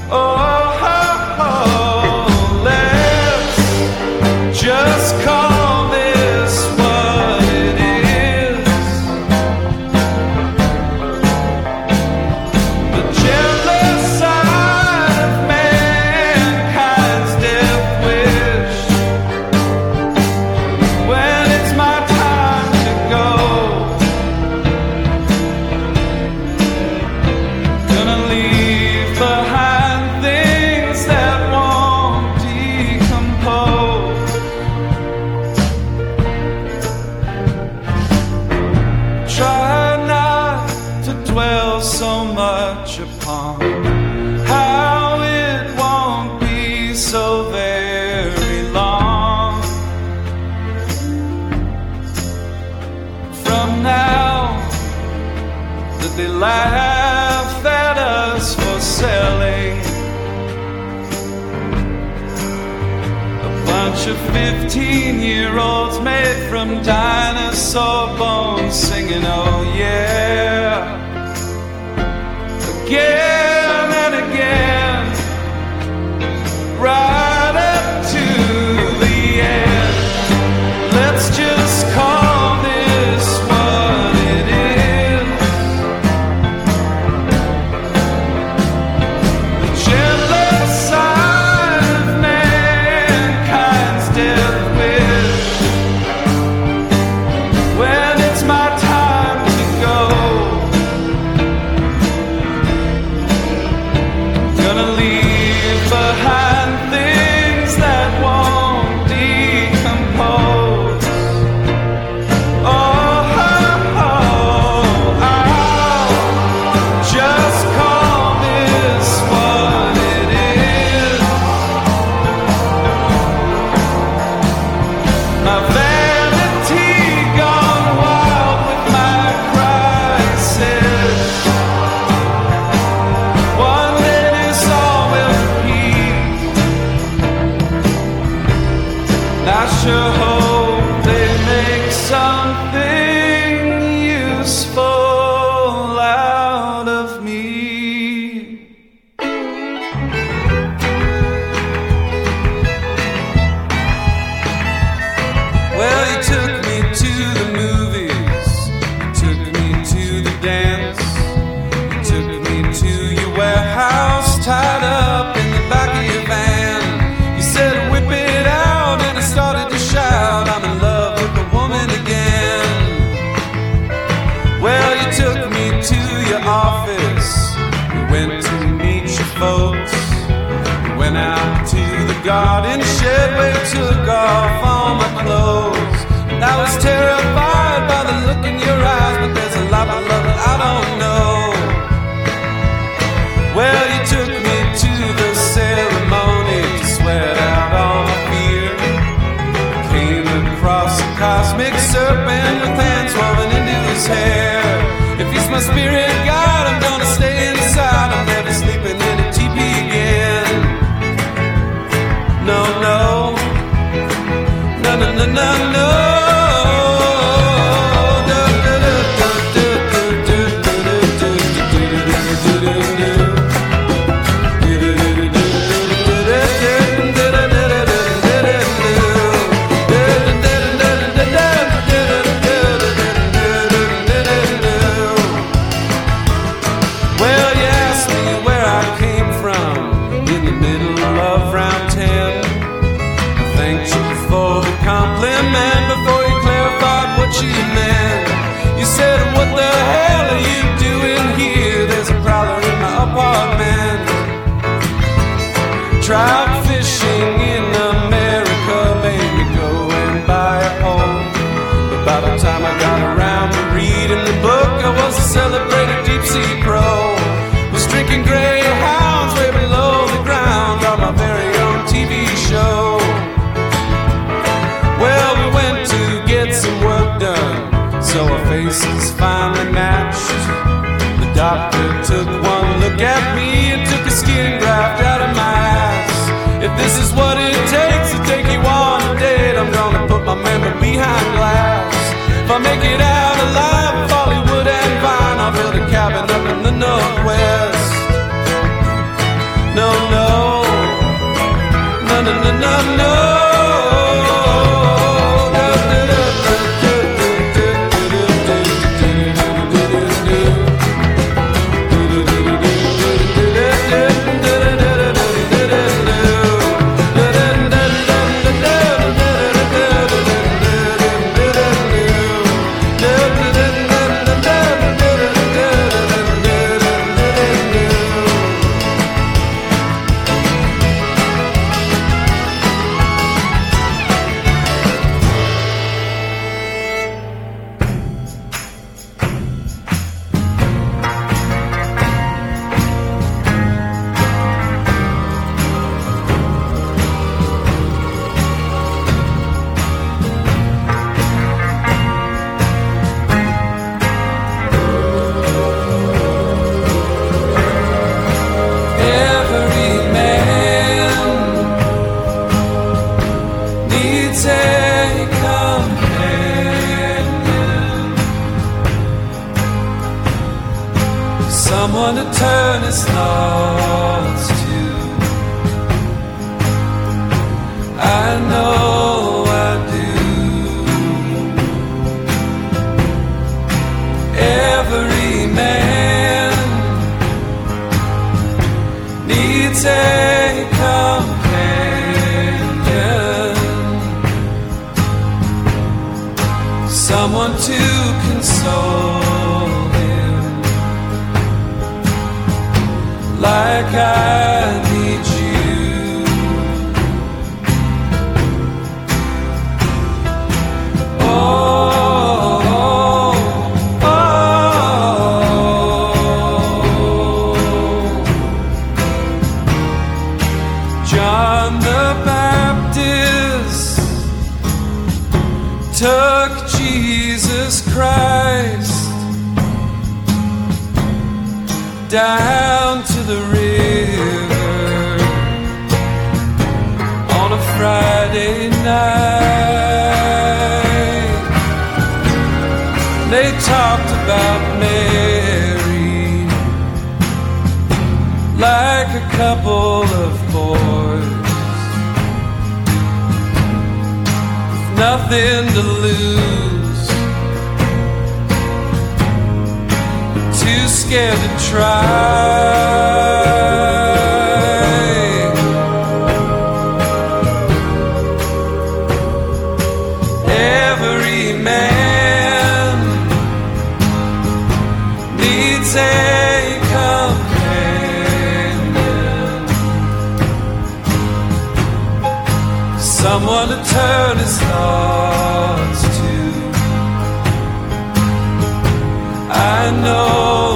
Oh, oh, oh, just call dinosaur bones singing, oh yeah. Is what someone to turn his thoughts to. I know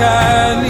can